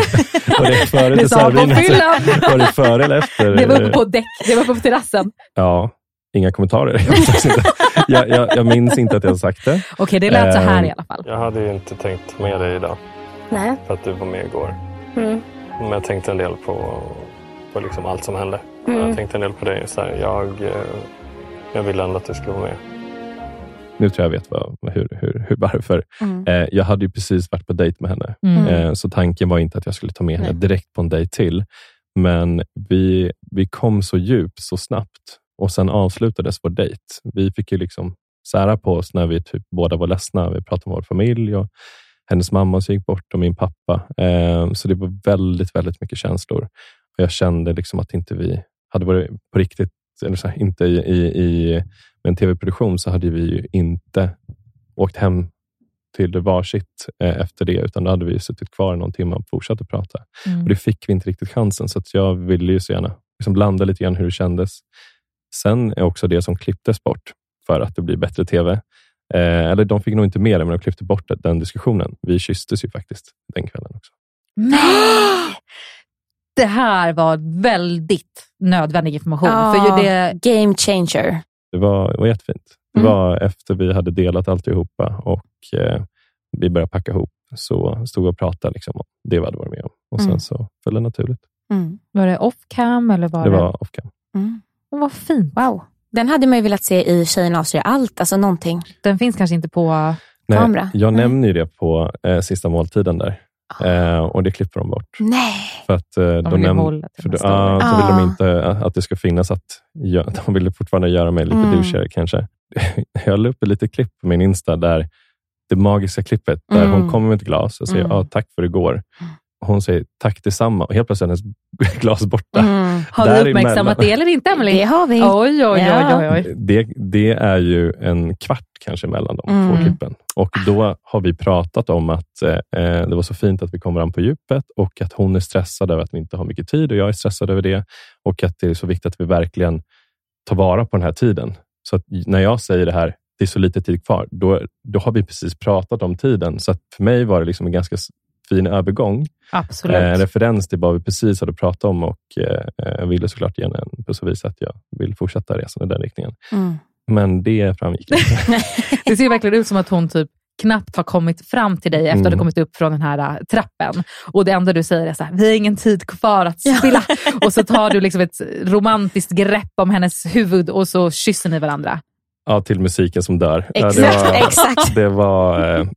var det före Det sa på dessertvinet? fyllan. Var det före eller efter? Det var uppe på däck, det var uppe på terrassen. Ja, inga kommentarer. Jag, jag, jag, jag minns inte att jag sagt det. Okej, det lät så här Eh, i alla fall. Jag hade ju inte tänkt med dig idag Nej. för att du var med igår. Mm. Men jag tänkte en del på, på liksom allt som hände. Mm. Jag tänkte en del på dig. Så här, jag, eh, jag ville ändå att du skulle vara med. Nu tror jag vet vad, hur, hur, hur, varför. Mm. Eh, jag hade ju precis varit på dejt med henne, Mm. eh, så tanken var inte att jag skulle ta med henne Nej. direkt på en dejt till. Men vi, vi kom så djupt så snabbt och sen avslutades vår dejt. Vi fick ju liksom sära på oss när vi typ båda var ledsna. Vi pratade om vår familj och hennes mamma som gick bort och min pappa. Eh, så det var väldigt, väldigt mycket känslor. Och Jag kände liksom att inte vi hade varit på riktigt, eller så här, inte i, i, i med en tv-produktion så hade vi ju inte åkt hem till varsitt eh, efter det, utan då hade vi suttit kvar någon timme och fortsatt att prata. Mm. Och det fick vi inte riktigt chansen, så att jag ville ju så gärna liksom landa lite grann hur det kändes. Sen är också det som klipptes bort för att det blir bättre TV. Eh, eller de fick nog inte med det, men de klippte bort den diskussionen. Vi kysstes ju faktiskt den kvällen också. Nej! Det här var väldigt nödvändig information. Ja, För ju det, game changer. Det var, det var jättefint. Det Mm. var efter vi hade delat alltihopa och eh, vi började packa ihop, så stod vi och pratade liksom, om det vi hade varit med om. Och sen Mm. så föll det naturligt. var det off cam eller var Det det... var off cam. Åh, vad fint. Wow. Den hade man ju velat se i Tjejerna avslöjar allt, alltså någonting. Den finns kanske inte på... Nej, Kamera. jag Nej. nämner ju det på eh, sista måltiden där. Eh, och det klipper de bort. Nej. För att eh, de, vill ju näm- hålla till för ja, år. så vill Ah. de inte att det ska finnas att gö- de ville fortfarande göra mig lite Mm. douchigare kanske. Jag la upp ett litet klipp på min Insta där det magiska klippet där Mm. hon kommer med ett glas och säger Mm. ja, tack för igår. Hon säger tack detsamma och helt plötsligt är hennes glas borta. Mm. Har vi uppmärksammat det eller inte, Emily? Det har vi. Oj, oj, oj, Ja. oj, oj. Det, det är ju en kvart kanske mellan de Mm. två klippen. Och då har vi pratat om att eh, det var så fint att vi kommer an på djupet och att hon är stressad över att vi inte har mycket tid och jag är stressad över det. Och att det är så viktigt att vi verkligen tar vara på den här tiden. Så att när jag säger det här, det är så lite tid kvar, då, då har vi precis pratat om tiden. Så att för mig var det liksom en ganska fin övergång. Absolut. Eh, referens till vad vi precis hade pratat om och eh, jag ville såklart ge en puss och visa att jag vill fortsätta resan i den riktningen. Mm. Men det framgick inte. Det ser verkligen ut som att hon typ knappt har kommit fram till dig efter att Mm. du kommit upp från den här äh, trappen. Och det enda du säger är så här, vi har ingen tid kvar att spilla. och så tar du liksom ett romantiskt grepp om hennes huvud och så kysser ni varandra. Ja, till musiken som dör. Ja, Exakt, det var, exakt. Det var,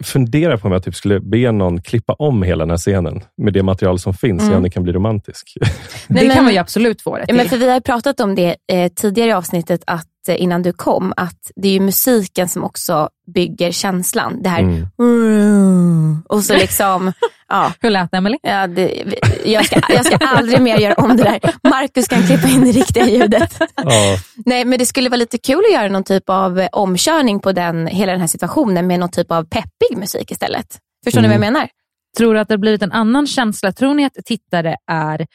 eh, fundera på om jag typ skulle be någon klippa om hela den här scenen med det material som finns, Mm. så den kan bli romantisk. det kan man ju absolut få det Ja, men till. för vi har pratat om det eh, tidigare i avsnittet, att eh, innan du kom, att det är ju musiken som också bygger känslan. Det här. Mm. och så liksom, ja. Hur lät det, Emily? Ja, det, jag, ska, jag ska aldrig mer göra om det där. Marcus kan klippa in det riktiga ljudet. Ja, Nej, men det skulle vara lite kul att göra någon typ av eh, omkörning på den, hela den här situationen med någon typ av peppig musik istället. Förstår ni vad jag Mm. menar? Tror du att det har blivit en annan känsla? Tror ni att tittare är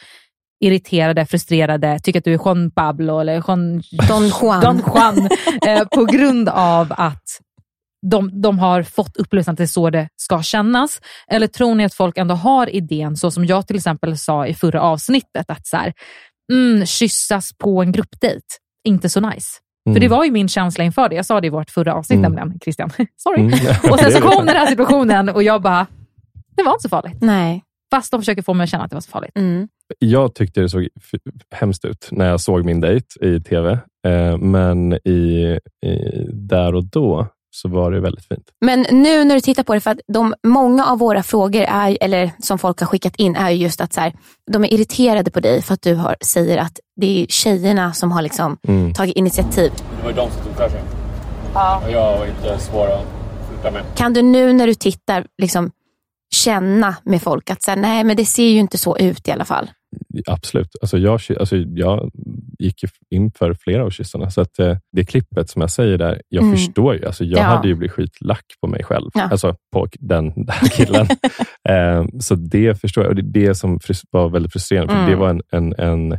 irriterade, frustrerade, tycker att du är Juan Pablo eller Juan, Don Juan. Don Juan eh, på grund av att de, de har fått upplevelsen att det är så det ska kännas? Eller tror ni att folk ändå har idén, så som jag till exempel sa i förra avsnittet, att så här, mm, kyssas på en gruppdejt, inte så nice. Mm. För det var ju min känsla inför det. Jag sa det i vårt förra avsnitt Mm. nämligen, Christian. Sorry. Mm. Och sen så kom den här situationen och jag bara, det var inte så farligt. Nej. Fast de försöker få mig att känna att det var så farligt. Mm. Jag tyckte det såg hemskt ut när jag såg min dejt i tv, eh, men i, i, där och då så var det väldigt fint. Men nu när du tittar på det, för att de, många av våra frågor, är, eller som folk har skickat in, är ju just att så här, de är irriterade på dig för att du har, säger att det är tjejerna som har liksom Mm. tagit initiativ. Det var ju de som tog för sig. Ja. Och jag var inte svår att flytta med. Kan du nu när du tittar liksom känna med folk att så här, nej men det ser ju inte så ut i alla fall. Absolut. Alltså jag, alltså jag gick in för flera av kyssarna. Så att, eh, det klippet som jag säger där, jag Mm. förstår ju. Alltså jag Ja. hade ju blivit skitlack på mig själv. Ja. Alltså på den där killen. eh, så det förstår jag. Och det är det som var väldigt frustrerande. För Mm. Det var en, en, en,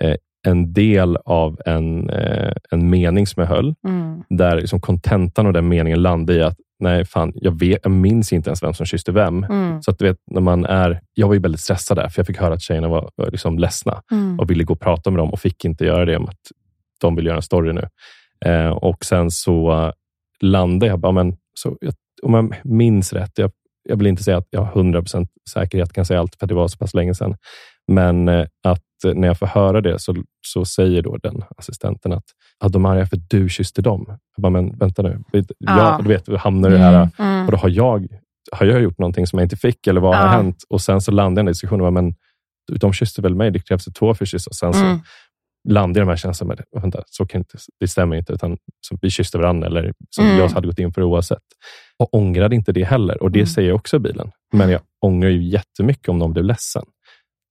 eh, en del av en, eh, en mening som jag höll. Mm. Där liksom kontentan av den meningen landade i att nej, fan, jag, vet, jag minns inte ens vem som kysste vem. Mm. Så att du vet, när man är, jag var ju väldigt stressad där, för jag fick höra att tjejerna var, var liksom ledsna Mm. och ville gå och prata med dem och fick inte göra det, om att de vill göra en story nu. Eh, och sen så landade jag, bara, men, så, jag, om jag minns rätt, jag, jag vill inte säga att jag har 100% säkerhet kan säga allt, för det var så pass länge sedan. Men eh, att när jag får höra det så, så säger då den assistenten att ah, de är arga för att du kysste dem. Jag bara, men vänta nu. Jag, Ja. du vet, hamnar i det här, Mm. och då har jag, har jag gjort någonting som jag inte fick, eller vad Ja. har hänt? Och sen så landade jag i en diskussion, och bara, men de kysste väl mig, det krävs två för kyss. Och sen så Mm. landade jag i de här känslorna, med, vänta, så kan inte, det stämmer inte, utan så, vi kysste varandra, eller som Mm. jag hade gått in för oavsett. Och ångrade inte det heller, och det Mm. säger jag också i bilen. Men jag ångrar ju jättemycket om de blev ledsen.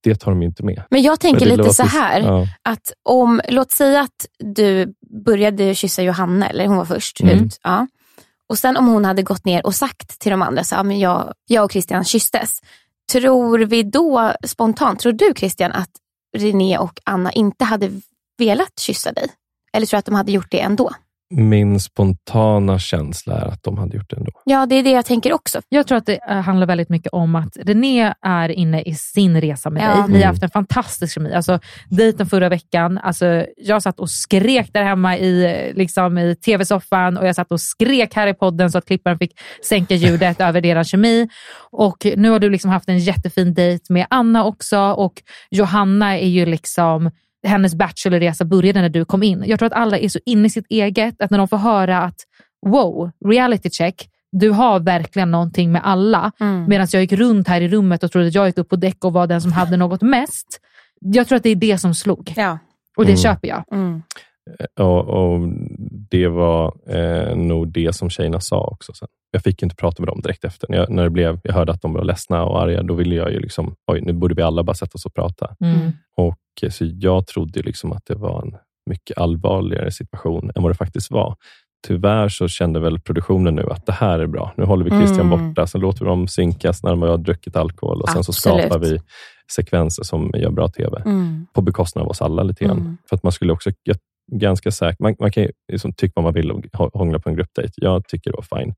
Det tar de inte med. Men jag tänker Men lite så här, Ja. att om, låt säga att du började kyssa Johanna, eller hon var först Mm. ut. Ja. Och sen om hon hade gått ner och sagt till de andra, så, ja, men jag, jag och Christian kysstes. Tror vi då spontant, tror du Christian att René och Anna inte hade velat kyssa dig? Eller tror du att de hade gjort det ändå? Min spontana känsla är att de hade gjort det ändå. Ja, det är det jag tänker också. Jag tror att det eh, handlar väldigt mycket om att René är inne i sin resa med Ja. dig. Ni har Mm. haft en fantastisk kemi. Alltså, dejten förra veckan, alltså, jag satt och skrek där hemma i, liksom, i tv-soffan och jag satt och skrek här i podden så att klipparen fick sänka ljudet över deras kemi. Och nu har du liksom haft en jättefin dejt med Anna också och Johanna är ju liksom hennes bachelorresa började när du kom in. Jag tror att alla är så inne i sitt eget att när de får höra att wow, reality check, du har verkligen någonting med alla. Mm. Medan jag gick runt här i rummet och trodde att jag gick upp på däck och var den som hade något mest. Jag tror att det är det som slog. Ja. Och det Mm. köper jag. Och, och Det var eh, nog det som tjejerna sa också. Sen. Jag fick inte prata med dem direkt efter. När jag, när det blev, jag hörde att de var ledsna och arga, då ville jag ju liksom, oj, nu borde vi alla bara sätta oss och prata. Mm. Och eh, så Jag trodde liksom att det var en mycket allvarligare situation än vad det faktiskt var. Tyvärr så kände väl produktionen nu att det här är bra. Nu håller vi Christian Mm. borta, sen låter vi dem synkas när de har druckit alkohol och sen så skapar vi sekvenser som gör bra TV. Mm. På bekostnad av oss alla lite grann. Mm. För att man skulle också, ganska säkert, man, man kan ju liksom tycka vad man vill och hå- hångla på en gruppdejt. Jag tycker det var fine,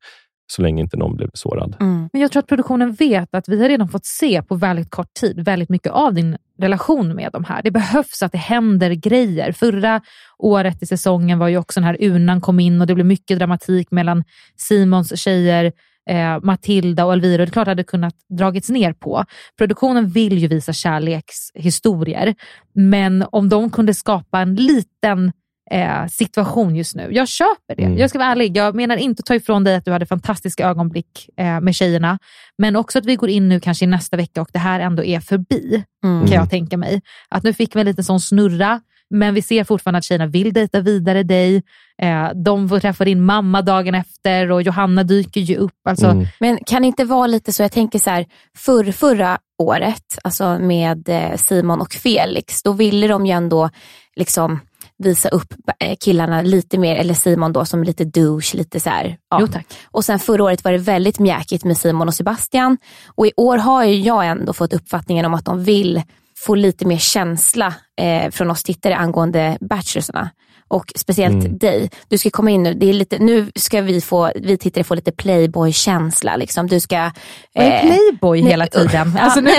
så länge inte någon blev sårad. Mm. Men jag tror att produktionen vet att vi har redan fått se på väldigt kort tid väldigt mycket av din relation med de här. Det behövs att det händer grejer. Förra året i säsongen var ju också den här urnan kom in och det blev mycket dramatik mellan Simons tjejer, eh, Matilda och Elvira. Det är klart att det hade kunnat dragits ner på. Produktionen vill ju visa kärlekshistorier, men om de kunde skapa en liten eh, situation just nu. Jag köper det. Mm. Jag ska vara ärlig. Jag menar inte att ta ifrån dig att du hade fantastiska ögonblick eh, med tjejerna, men också att vi går in nu kanske i nästa vecka och det här ändå är förbi, Mm. kan jag tänka mig. Att nu fick vi en liten sån snurra, men vi ser fortfarande att tjejerna vill dejta vidare dig. Eh, de får träffa din mamma dagen efter och Johanna dyker ju upp. Alltså, Mm. Men kan det inte vara lite så, jag tänker så här, för, förra året, alltså med Simon och Felix, då ville de ju ändå liksom visa upp eh, killarna lite mer, eller Simon då som lite douche, lite så här. Ja. Jo, tack. Och sen förra året var det väldigt mjäkigt med Simon och Sebastian. Och i år har jag ändå fått uppfattningen om att de vill få lite mer känsla eh, från oss tittare angående Bachelorsarna. Och speciellt Mm. dig. Du ska komma in nu. Det är lite, nu ska vi, få, vi tittare få lite playboy-känsla. Liksom. Du ska... Vad är eh, playboy nej, hela tiden? Ja, Alltså, nu-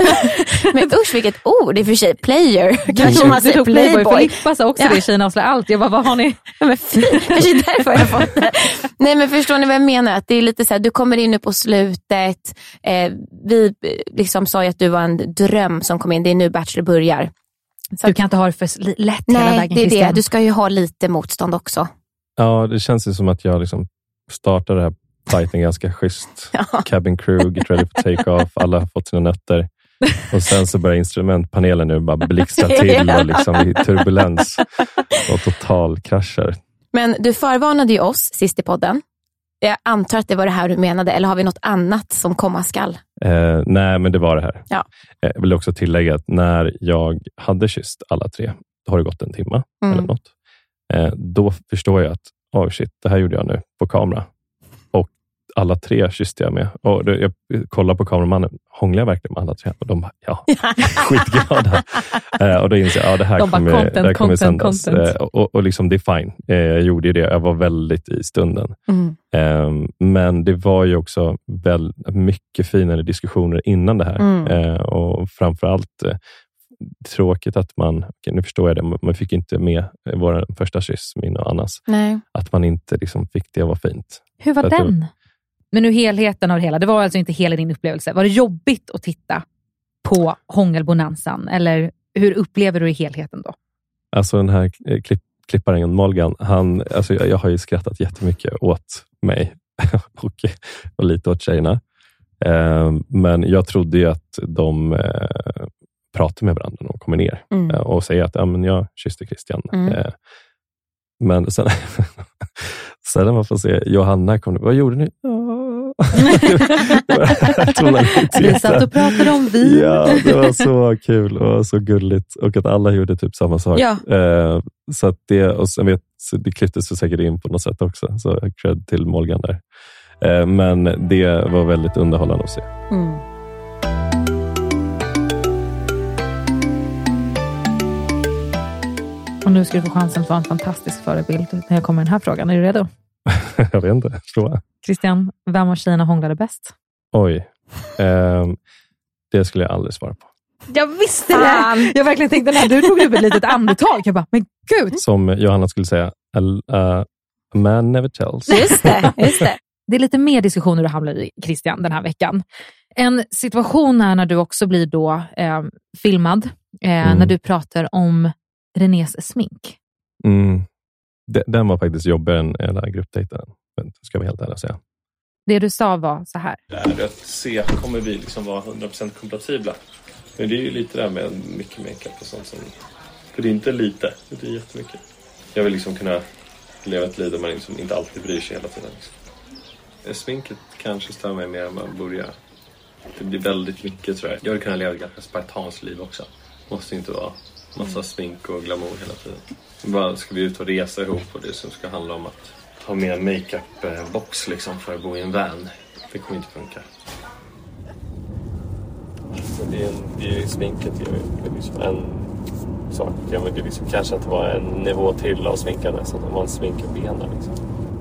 men, usch vilket ord i och för sig. Player. Kanske Jag man säger playboy. playboy. Filippa sa också Ja. det, tjejerna avslöjar allt. Jag bara, vad har ni? Ja, men fy, kanske är därför jag fått det. Nej men förstår ni vad jag menar? Att det är lite så här, du kommer in nu på slutet. Eh, vi eh, liksom sa ju att du var en dröm som kom in. Det är nu Bachelor börjar. Du kan inte ha det för lätt hela Nej, vägen det är det. Du ska ju ha lite motstånd också. Ja, det känns ju som att jag liksom startade den här fighten ganska schysst. Cabin crew, get ready for take-off, alla har fått sina nötter. Och sen så börjar instrumentpanelen nu bara blixtra till och liksom i turbulens och totalkrascher. Men du förvarnade ju oss sist i podden. Jag antar att det var det här du menade, eller har vi något annat som komma skall? Eh, nej, men det var det här. Ja. Eh, Jag vill också tillägga att när jag hade kysst alla tre, då har det gått en timme Mm. eller något. Eh, då förstår jag att, oh shit, det här gjorde jag nu på kamera. Alla tre kysste jag med. Och då, jag kollar på kameramannen, hånglar jag verkligen med alla tre? Och de bara, ja, skitglada. eh, och då inser jag, ja, det här De bara, kommer, content, det här kommer content, sändas. Eh, och, och liksom, det är fine. Eh, jag gjorde ju det. Jag var väldigt i stunden. Mm. Ehm, Men det var ju också väl mycket finare diskussioner innan det här. Mm. Eh, och framförallt eh, tråkigt att man, okej, nu förstår jag det, man fick inte med vår första kyss, min och Annas. Nej. Att man inte liksom fick det var fint. Hur var att den? Men nu helheten av det hela, det var alltså inte hela din upplevelse. Var det jobbigt att titta på hångelbonanzan? Eller hur upplever du i helheten då? Alltså den här klipp, klipparen Molgan, han, alltså jag, jag har ju skrattat jättemycket åt mig och, och lite åt tjejerna. Eh, men jag trodde ju att de eh, pratade med varandra när de kommer ner Mm. eh, och säger att ja, men jag kysste Christian. Mm. Eh, men sen, sen när man får se Johanna, kom, vad gjorde ni? Inte Vi satt och pratade om vin. Ja, det var så kul och så gulligt och att alla gjorde typ samma sak. Ja. Eh, så att det, och sen vet, det klipptes så säkert in på något sätt också, så cred till Molgan där. Eh, Men det var väldigt underhållande att se. Mm. Och nu ska du få chansen att vara en fantastisk förebild när jag kommer med den här frågan. Är du redo? jag vet inte. Prova. Christian, vem av tjejerna hånglade bäst? Oj. Ehm, det skulle jag aldrig svara på. Jag visste det! Jag verkligen tänkte när du tog upp ett litet andetag. Jag bara, men gud! Som Johanna skulle säga, a, a man never tells. Just det, just det. Det är lite mer diskussioner du hamnar i, Christian, den här veckan. En situation är när du också blir då eh, filmad, eh, Mm. när du pratar om Renés smink. Mm. De- Den var faktiskt jobbigare än hela gruppdejten, ska vi helt ärliga säga. Det du sa var så här. Är att se, kommer vi liksom vara 100% kompatibla? Men det är ju lite det här med mycket makeup och sånt som... För det är inte lite, det är jättemycket. Jag vill liksom kunna leva ett liv där man liksom inte alltid bryr sig hela tiden. Liksom. Eh, Sminket kanske stör mig mer än man göra. Det blir väldigt mycket tror jag. Jag vill kunna leva ett ganska spartanskt liv också. Måste inte vara massa smink och glamour hela tiden. Bara ska vi ut och resa ihop och det som ska handla om att ha med en makeup-box liksom för att bo i en van. Det kommer inte funka. Men det är, det är sminket är ju liksom en sak. Jag vill liksom kanske att det var en nivå till av sminkande så att man sminkar benen. Liksom.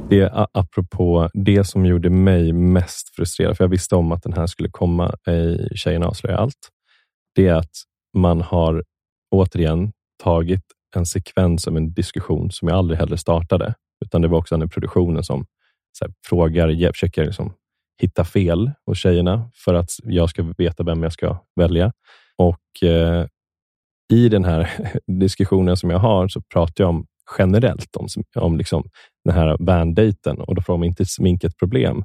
Det är apropå det som gjorde mig mest frustrerad, för jag visste om att den här skulle komma i Tjejerna avslöjar allt. Det är att man har återigen tagit en sekvens av en diskussion som jag aldrig heller startade, utan det var också den produktionen som så här, frågar, försöker liksom hitta fel hos tjejerna för att jag ska veta vem jag ska välja. Och eh, i den här diskussionen som jag har så pratar jag om generellt om, om liksom den här bandejten och då frågar man inte smink ett problem.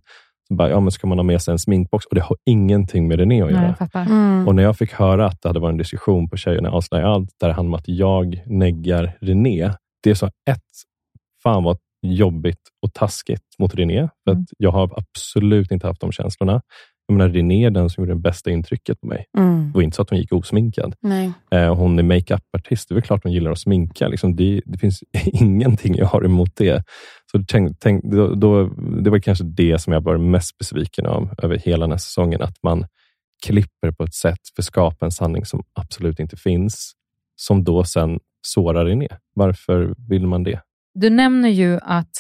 Så bara, ja, men ska man ha med sig en sminkbox? Och det har ingenting med René att Nej, göra. fattar. Mm. Och när jag fick höra att det hade varit en diskussion på Tjejerna avslöjar allt, där det handlar om att jag neggar René. Det är så ett, fan vad jobbigt och taskigt mot René. För att jag har absolut inte haft de känslorna. Jag menar, René är den som gjorde det bästa intrycket på mig. Mm. Det var inte så att hon gick osminkad. Nej. Eh, hon är makeup-artist. Det är väl klart hon gillar att sminka. Liksom det, det finns ingenting jag har emot det. Så tänk, tänk, då, då, det var kanske det som jag var mest besviken av över hela den här säsongen. Att man klipper på ett sätt för att skapa en sanning som absolut inte finns. Som då sen sårar René. Varför vill man det? Du nämner ju att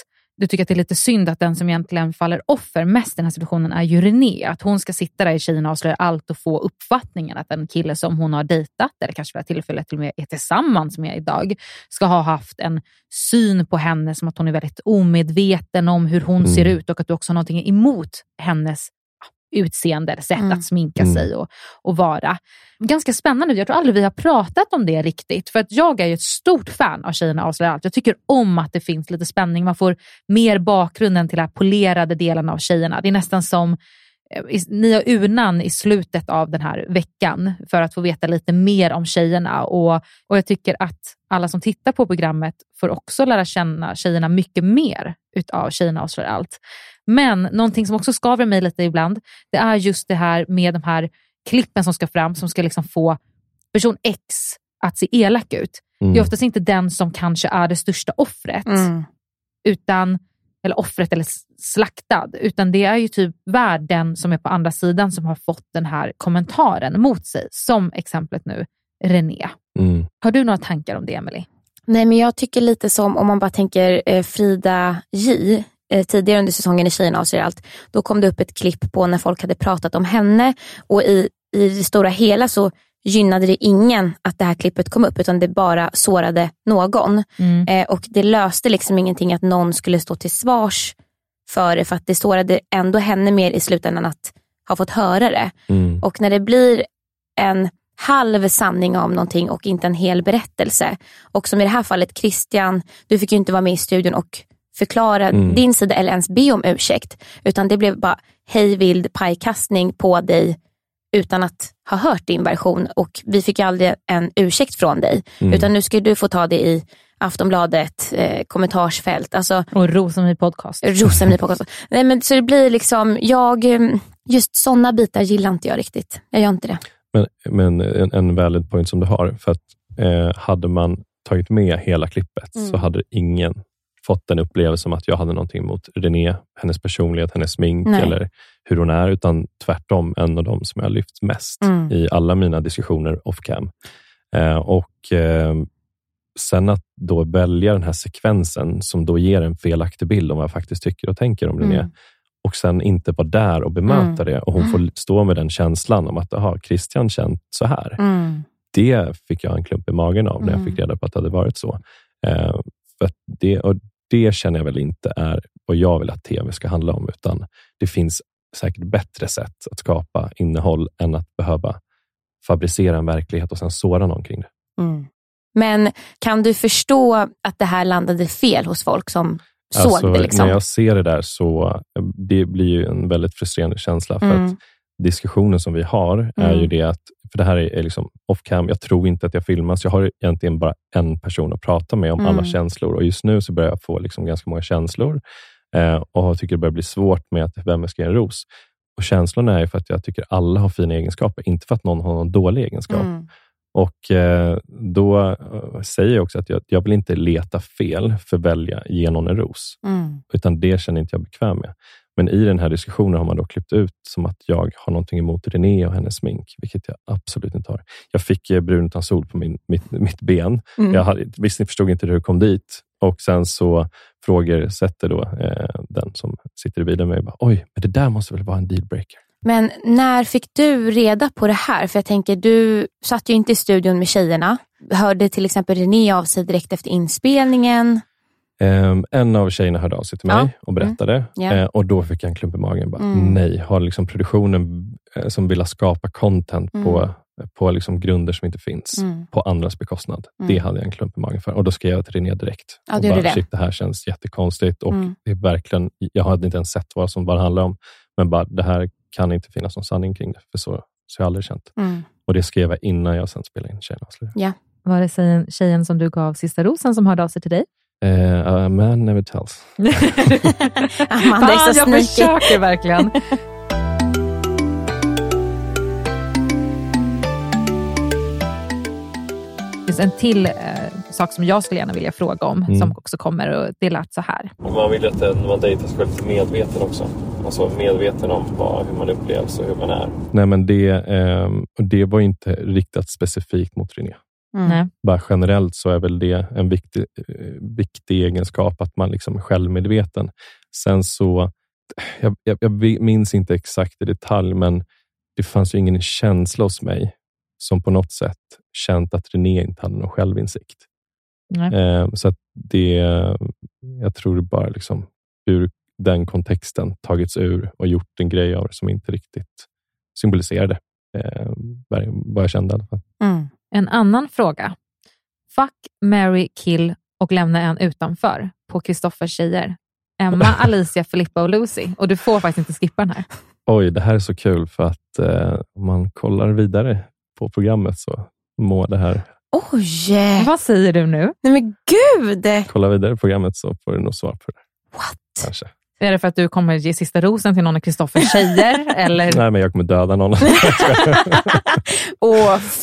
du tycker att det är lite synd att den som egentligen faller offer mest i den här situationen är ju René. Att hon ska sitta där i Tjejerna och avslöjar allt och få uppfattningen att en kille som hon har dejtat, eller kanske vid ett tillfälle till och med är tillsammans med idag, ska ha haft en syn på henne som att hon är väldigt omedveten om hur hon ser ut och att du också har någonting emot hennes utseende sätt Mm. att sminka Mm. sig och, och vara. Ganska spännande. Jag tror aldrig vi har pratat om det riktigt. För att jag är ju ett stort fan av Tjejerna avslöjar allt. Jag tycker om att det finns lite spänning. Man får mer bakgrunden till de här polerade delarna av tjejerna. Det är nästan som eh, i- ni har urnan i slutet av den här veckan för att få veta lite mer om tjejerna. Och, och jag tycker att alla som tittar på programmet får också lära känna tjejerna mycket mer utav Tjejerna avslöjar allt. Men någonting som också skaver mig lite ibland, det är just det här med de här klippen som ska fram, som ska liksom få person X att se elak ut. Mm. Det är oftast inte den som kanske är det största offret, Mm. utan, eller offret eller slaktad, utan det är ju typ värden som är på andra sidan som har fått den här kommentaren mot sig. Som exemplet nu, René. Mm. Har du några tankar om det, Emily? Nej, men jag tycker lite som om man bara tänker eh, Frida J. Eh, tidigare under säsongen i Tjejerna avslöjar allt. Då kom det upp ett klipp på när folk hade pratat om henne och i, i det stora hela så gynnade det ingen att det här klippet kom upp utan det bara sårade någon. Mm. Eh, och det löste liksom ingenting att någon skulle stå till svars för det för att det sårade ändå henne mer i slutändan att ha fått höra det. Mm. Och när det blir en halv sanning om någonting och inte en hel berättelse. Och som i det här fallet Christian, du fick ju inte vara med i studion och förklara Mm. din sida eller ens be om ursäkt. Utan det blev bara hej vild pajkastning på dig utan att ha hört din version och vi fick aldrig en ursäkt från dig. Mm. Utan nu ska du få ta det i Aftonbladet, eh, kommentarsfält. Alltså, och Rosemarie podcast. Rosemarie podcast. Nej, men så det blir liksom, jag, eh, just sådana bitar gillar inte jag riktigt. Jag gör inte det. Men, men en, en valid point som du har, för att eh, hade man tagit med hela klippet Mm. så hade ingen fått en upplevelse om att jag hade någonting mot René, hennes personlighet, hennes smink Nej. eller hur hon är, utan tvärtom en av de som jag lyft mest Mm. i alla mina diskussioner off cam. Eh, och eh, Sen att då välja den här sekvensen som då ger en felaktig bild om vad jag faktiskt tycker och tänker om René Mm. och sen inte vara där och bemöta Mm. det och hon får stå med den känslan om att aha, Christian känt så här. Mm. Det fick jag en klump i magen av när jag Mm. fick reda på att det hade varit så. Eh, för det, och det känner jag väl inte är vad jag vill att tv ska handla om, utan det finns säkert bättre sätt att skapa innehåll än att behöva fabricera en verklighet och sen såra någon kring det. Mm. Men kan du förstå att det här landade fel hos folk som såg Alltså, det? Liksom? När jag ser det där så eh, det blir ju en väldigt frustrerande känsla. För Mm. att diskussionen som vi har är Mm. ju det att, för det här är, liksom off cam, jag tror inte att jag filmas. Jag har egentligen bara en person att prata med om Mm. alla känslor och just nu så börjar jag få liksom ganska många känslor eh, och tycker det börjar bli svårt med att vem ska ge en ros. Och Känslorna är för att jag tycker alla har fina egenskaper, inte för att någon har någon dålig egenskap. Mm. Och eh, Då eh, säger jag också att jag, jag vill inte leta fel för att välja ge någon en ros, Mm. utan det känner inte jag bekväm med. Men i den här diskussionen har man då klippt ut som att jag har någonting emot René och hennes smink, vilket jag absolut inte har. Jag fick eh, brun utan sol på min, mitt, mitt ben. Mm. Jag hade, visst, förstod inte hur det kom dit. Och sen så frågar då eh, den som sitter i bilen med mig, oj, men det där måste väl vara en dealbreaker? Men när fick du reda på det här? För jag tänker, du satt ju inte i studion med tjejerna. Hörde till exempel René av sig direkt efter inspelningen? Ehm, en av tjejerna hörde av sig till mig Ja. och berättade Mm. Eh, och då fick jag en klump i magen. Bara, Mm. Nej, har liksom produktionen eh, som vill skapa content på, Mm. på liksom grunder som inte finns Mm. på andras bekostnad. Mm. Det hade jag en klump i magen för och då skrev jag till René direkt. Ja, och bara, det. Shit, det här känns jättekonstigt och Mm. det är verkligen, jag hade inte ens sett vad som det handlar om, men bara, det här kan inte finnas någon sanning kring det, för så, så har jag aldrig känt. Mm. Och det skrev jag innan jag sen spelade in Tjejerna avslöjar. Ja. Var det tjejen, tjejen som du gav sista rosen som hörde av sig till dig? Eh, a man never tells. Amanda är Fan, så jag sneaky. försöker verkligen. Det finns en till eh, sak som jag skulle gärna vilja fråga om, Mm. som också kommer och det lät så här. Man vill att den man dejtar ska vara lite medveten också. Alltså medveten om vad, hur man upplevs och hur man är. Nej, men det, och det var inte riktat specifikt mot René. Mm. Bara generellt så är väl det en viktig, eh, viktig egenskap, att man liksom är självmedveten. Sen så, jag, jag, jag minns inte exakt i detalj, men det fanns ju ingen känsla hos mig som på något sätt känt att René inte hade någon självinsikt. Nej. Eh, så att det, jag tror det bara liksom ur den kontexten tagits ur och gjort en grej av det som inte riktigt symboliserade eh, vad jag kände i alla fall. Mm. En annan fråga. Fuck, marry, kill och lämna en utanför på Kristoffers tjejer. Emma, Alicia, Filippa och Lucy. Och du får faktiskt inte skippa den här. Oj, det här är så kul för att eh, om man kollar vidare på programmet så må det här, Oj! Vad säger du nu? Nej men gud! kolla vidare på programmet så får du nog svar på det. What? Kanske. Är det för att du kommer ge sista rosen till någon av Kristoffers tjejer? eller? Nej, men jag kommer döda någon. Och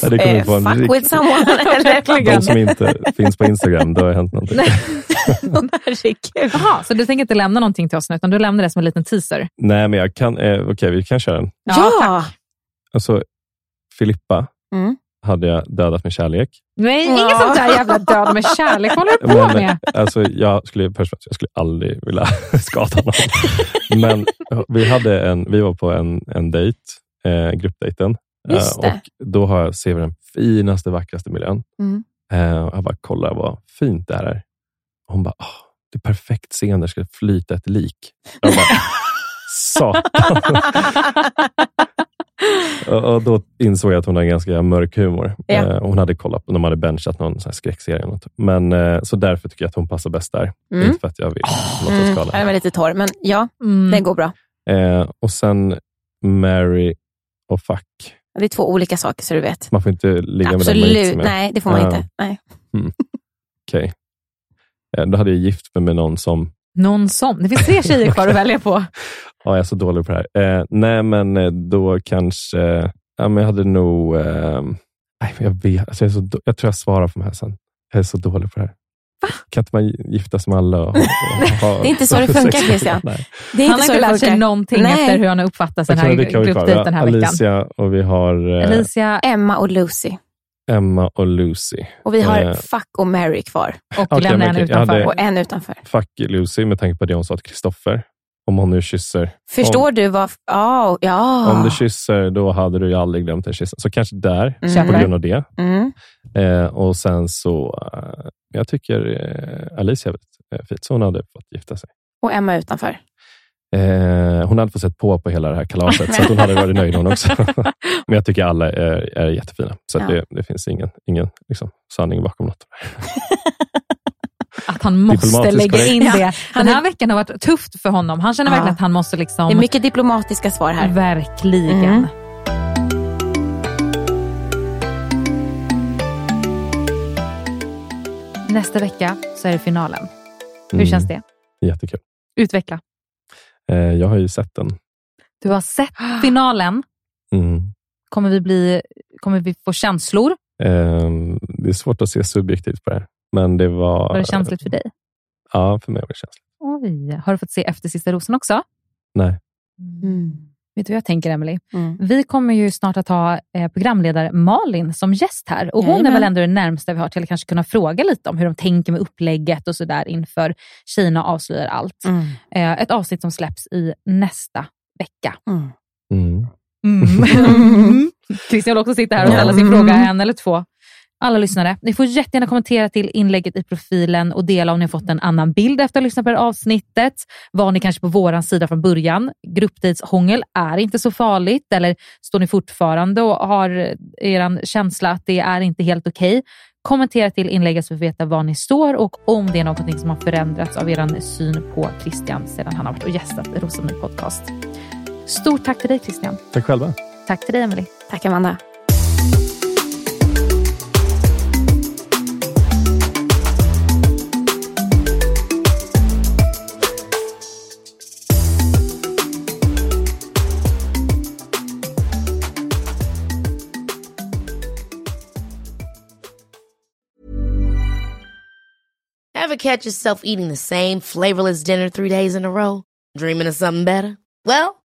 Ja, det kommer eh, vara en fuck rikt- with someone. De som inte finns på Instagram, då har hänt någonting. Jaha, så du tänker inte lämna någonting till oss nu, utan du lämnar det som en liten teaser? Nej, men jag kan, eh, okej, vi kan köra den. Ja! Alltså, Filippa Mm. Hade jag dödat med kärlek. Nej, Ja. inget sånt där jävla död med kärlek. Vad håller du på Men, med? alltså, jag, skulle, först och främst, jag skulle aldrig vilja skada någon. Men vi, hade en, vi var på en, en dejt, eh, gruppdejten. Just det. och då har jag, ser vi den finaste, vackraste miljön. Mm. Eh, och jag bara, kolla vad fint det här är. Och hon bara, "Åh, det är perfekt scen där ska flyta ett lik. Jag bara, satan. och, och då insåg jag att hon har ganska mörk humor. Ja. Eh, hon hade kollat, de hade benchat någon sån här skräckserie. eller Något. Men, eh, så därför tycker jag att hon passar bäst där. Mm. Inte för att jag vill låta Mm. skada Den var lite torr, men ja, Mm. den går bra. Eh, och sen Mary och fuck. Det är två olika saker, så du vet. Man får inte ligga med den Absolut. Nej, det får man Eh, inte. Nej. Okej. Eh, Då hade jag gift mig med någon som Någon som. Det finns tre tjejer kvar att välja på. Ja, jag är så dålig på det här. Eh, nej, men eh, då kanske... Ja, men jag hade nog... Eh, jag, vet, alltså jag, är så, jag tror jag svarar på de här sen. Jag är så dålig på det här. Kan inte man gifta sig med alla? Och, och ha, Det är inte så det funkar, Christian. Det är han har inte det lärt sig någonting Nej. efter hur han har uppfattat den här gruppdejten här veckan. Alicia och vi har eh, Alicia, Emma och Lucy. Emma och Lucy. Och vi har Eh, Fuck och Mary kvar. och Okej, lämna men en utanför. Och en utanför. Fuck Lucy med tanke på det hon sa till Kristoffer. Om hon nu kysser. Förstår om, du vad... Oh, ja. Om du kysser, då hade du ju aldrig glömt en kyss. Så kanske där, Mm. på grund av det. Mm. Eh, och sen så, eh, jag tycker eh, Alicia är eh, fint, så hon hade fått gifta sig. Och Emma utanför. Eh, hon hade fått sett på på hela det här kalaset, så att hon hade varit nöjd hon också. Men jag tycker alla är, är jättefina, så Ja. det, det finns ingen, ingen liksom, sanning bakom något. Att han måste lägga in Ja, det. han Den här är- veckan har varit tufft för honom. Han känner Ja. verkligen att han måste liksom... Det är mycket diplomatiska svar här. Verkligen. Mm. Nästa vecka så är det finalen. Hur Mm. känns det? Jättekul. Utveckla. Eh, jag har ju sett den. Du har sett finalen. Mm. Kommer vi, bli, kommer vi få känslor? Eh, det är svårt att se subjektivt på det här, men det var... Var det känsligt för dig? Ja, för mig var det känsligt. Oj. Har du fått se Efter sista rosen också? Nej. Vet du vad jag tänker, Emily? Mm. Vi kommer ju snart att ha eh, programledare Malin som gäst här. Och hon är Jajamän. väl ändå det närmsta vi har till att kanske kunna fråga lite om hur de tänker med upplägget och sådär inför Kina avslöjar allt. Mm. Eh, ett avsnitt som släpps i nästa vecka. Mm. Mm. Mm. Christian vill också sitta här och ställa sin Mm. fråga, en eller två. Alla lyssnare, ni får jättegärna kommentera till inlägget i profilen och dela om ni har fått en annan bild efter att ha lyssnat på det här avsnittet. Var ni kanske på våran sida från början? Gruppdejtshångel är inte så farligt eller står ni fortfarande och har er känsla att det är inte helt okej? Kommentera till inlägget så vi vet var ni står och om det är något som har förändrats av er syn på Christian sedan han har varit och gästat Rosendal podcast. Stort tack till dig Christian. Tack själva. Tack till dig Emily. Tack Amanda. Ever catch yourself eating the same flavorless dinner three days in a row? Dreaming of something better? Well,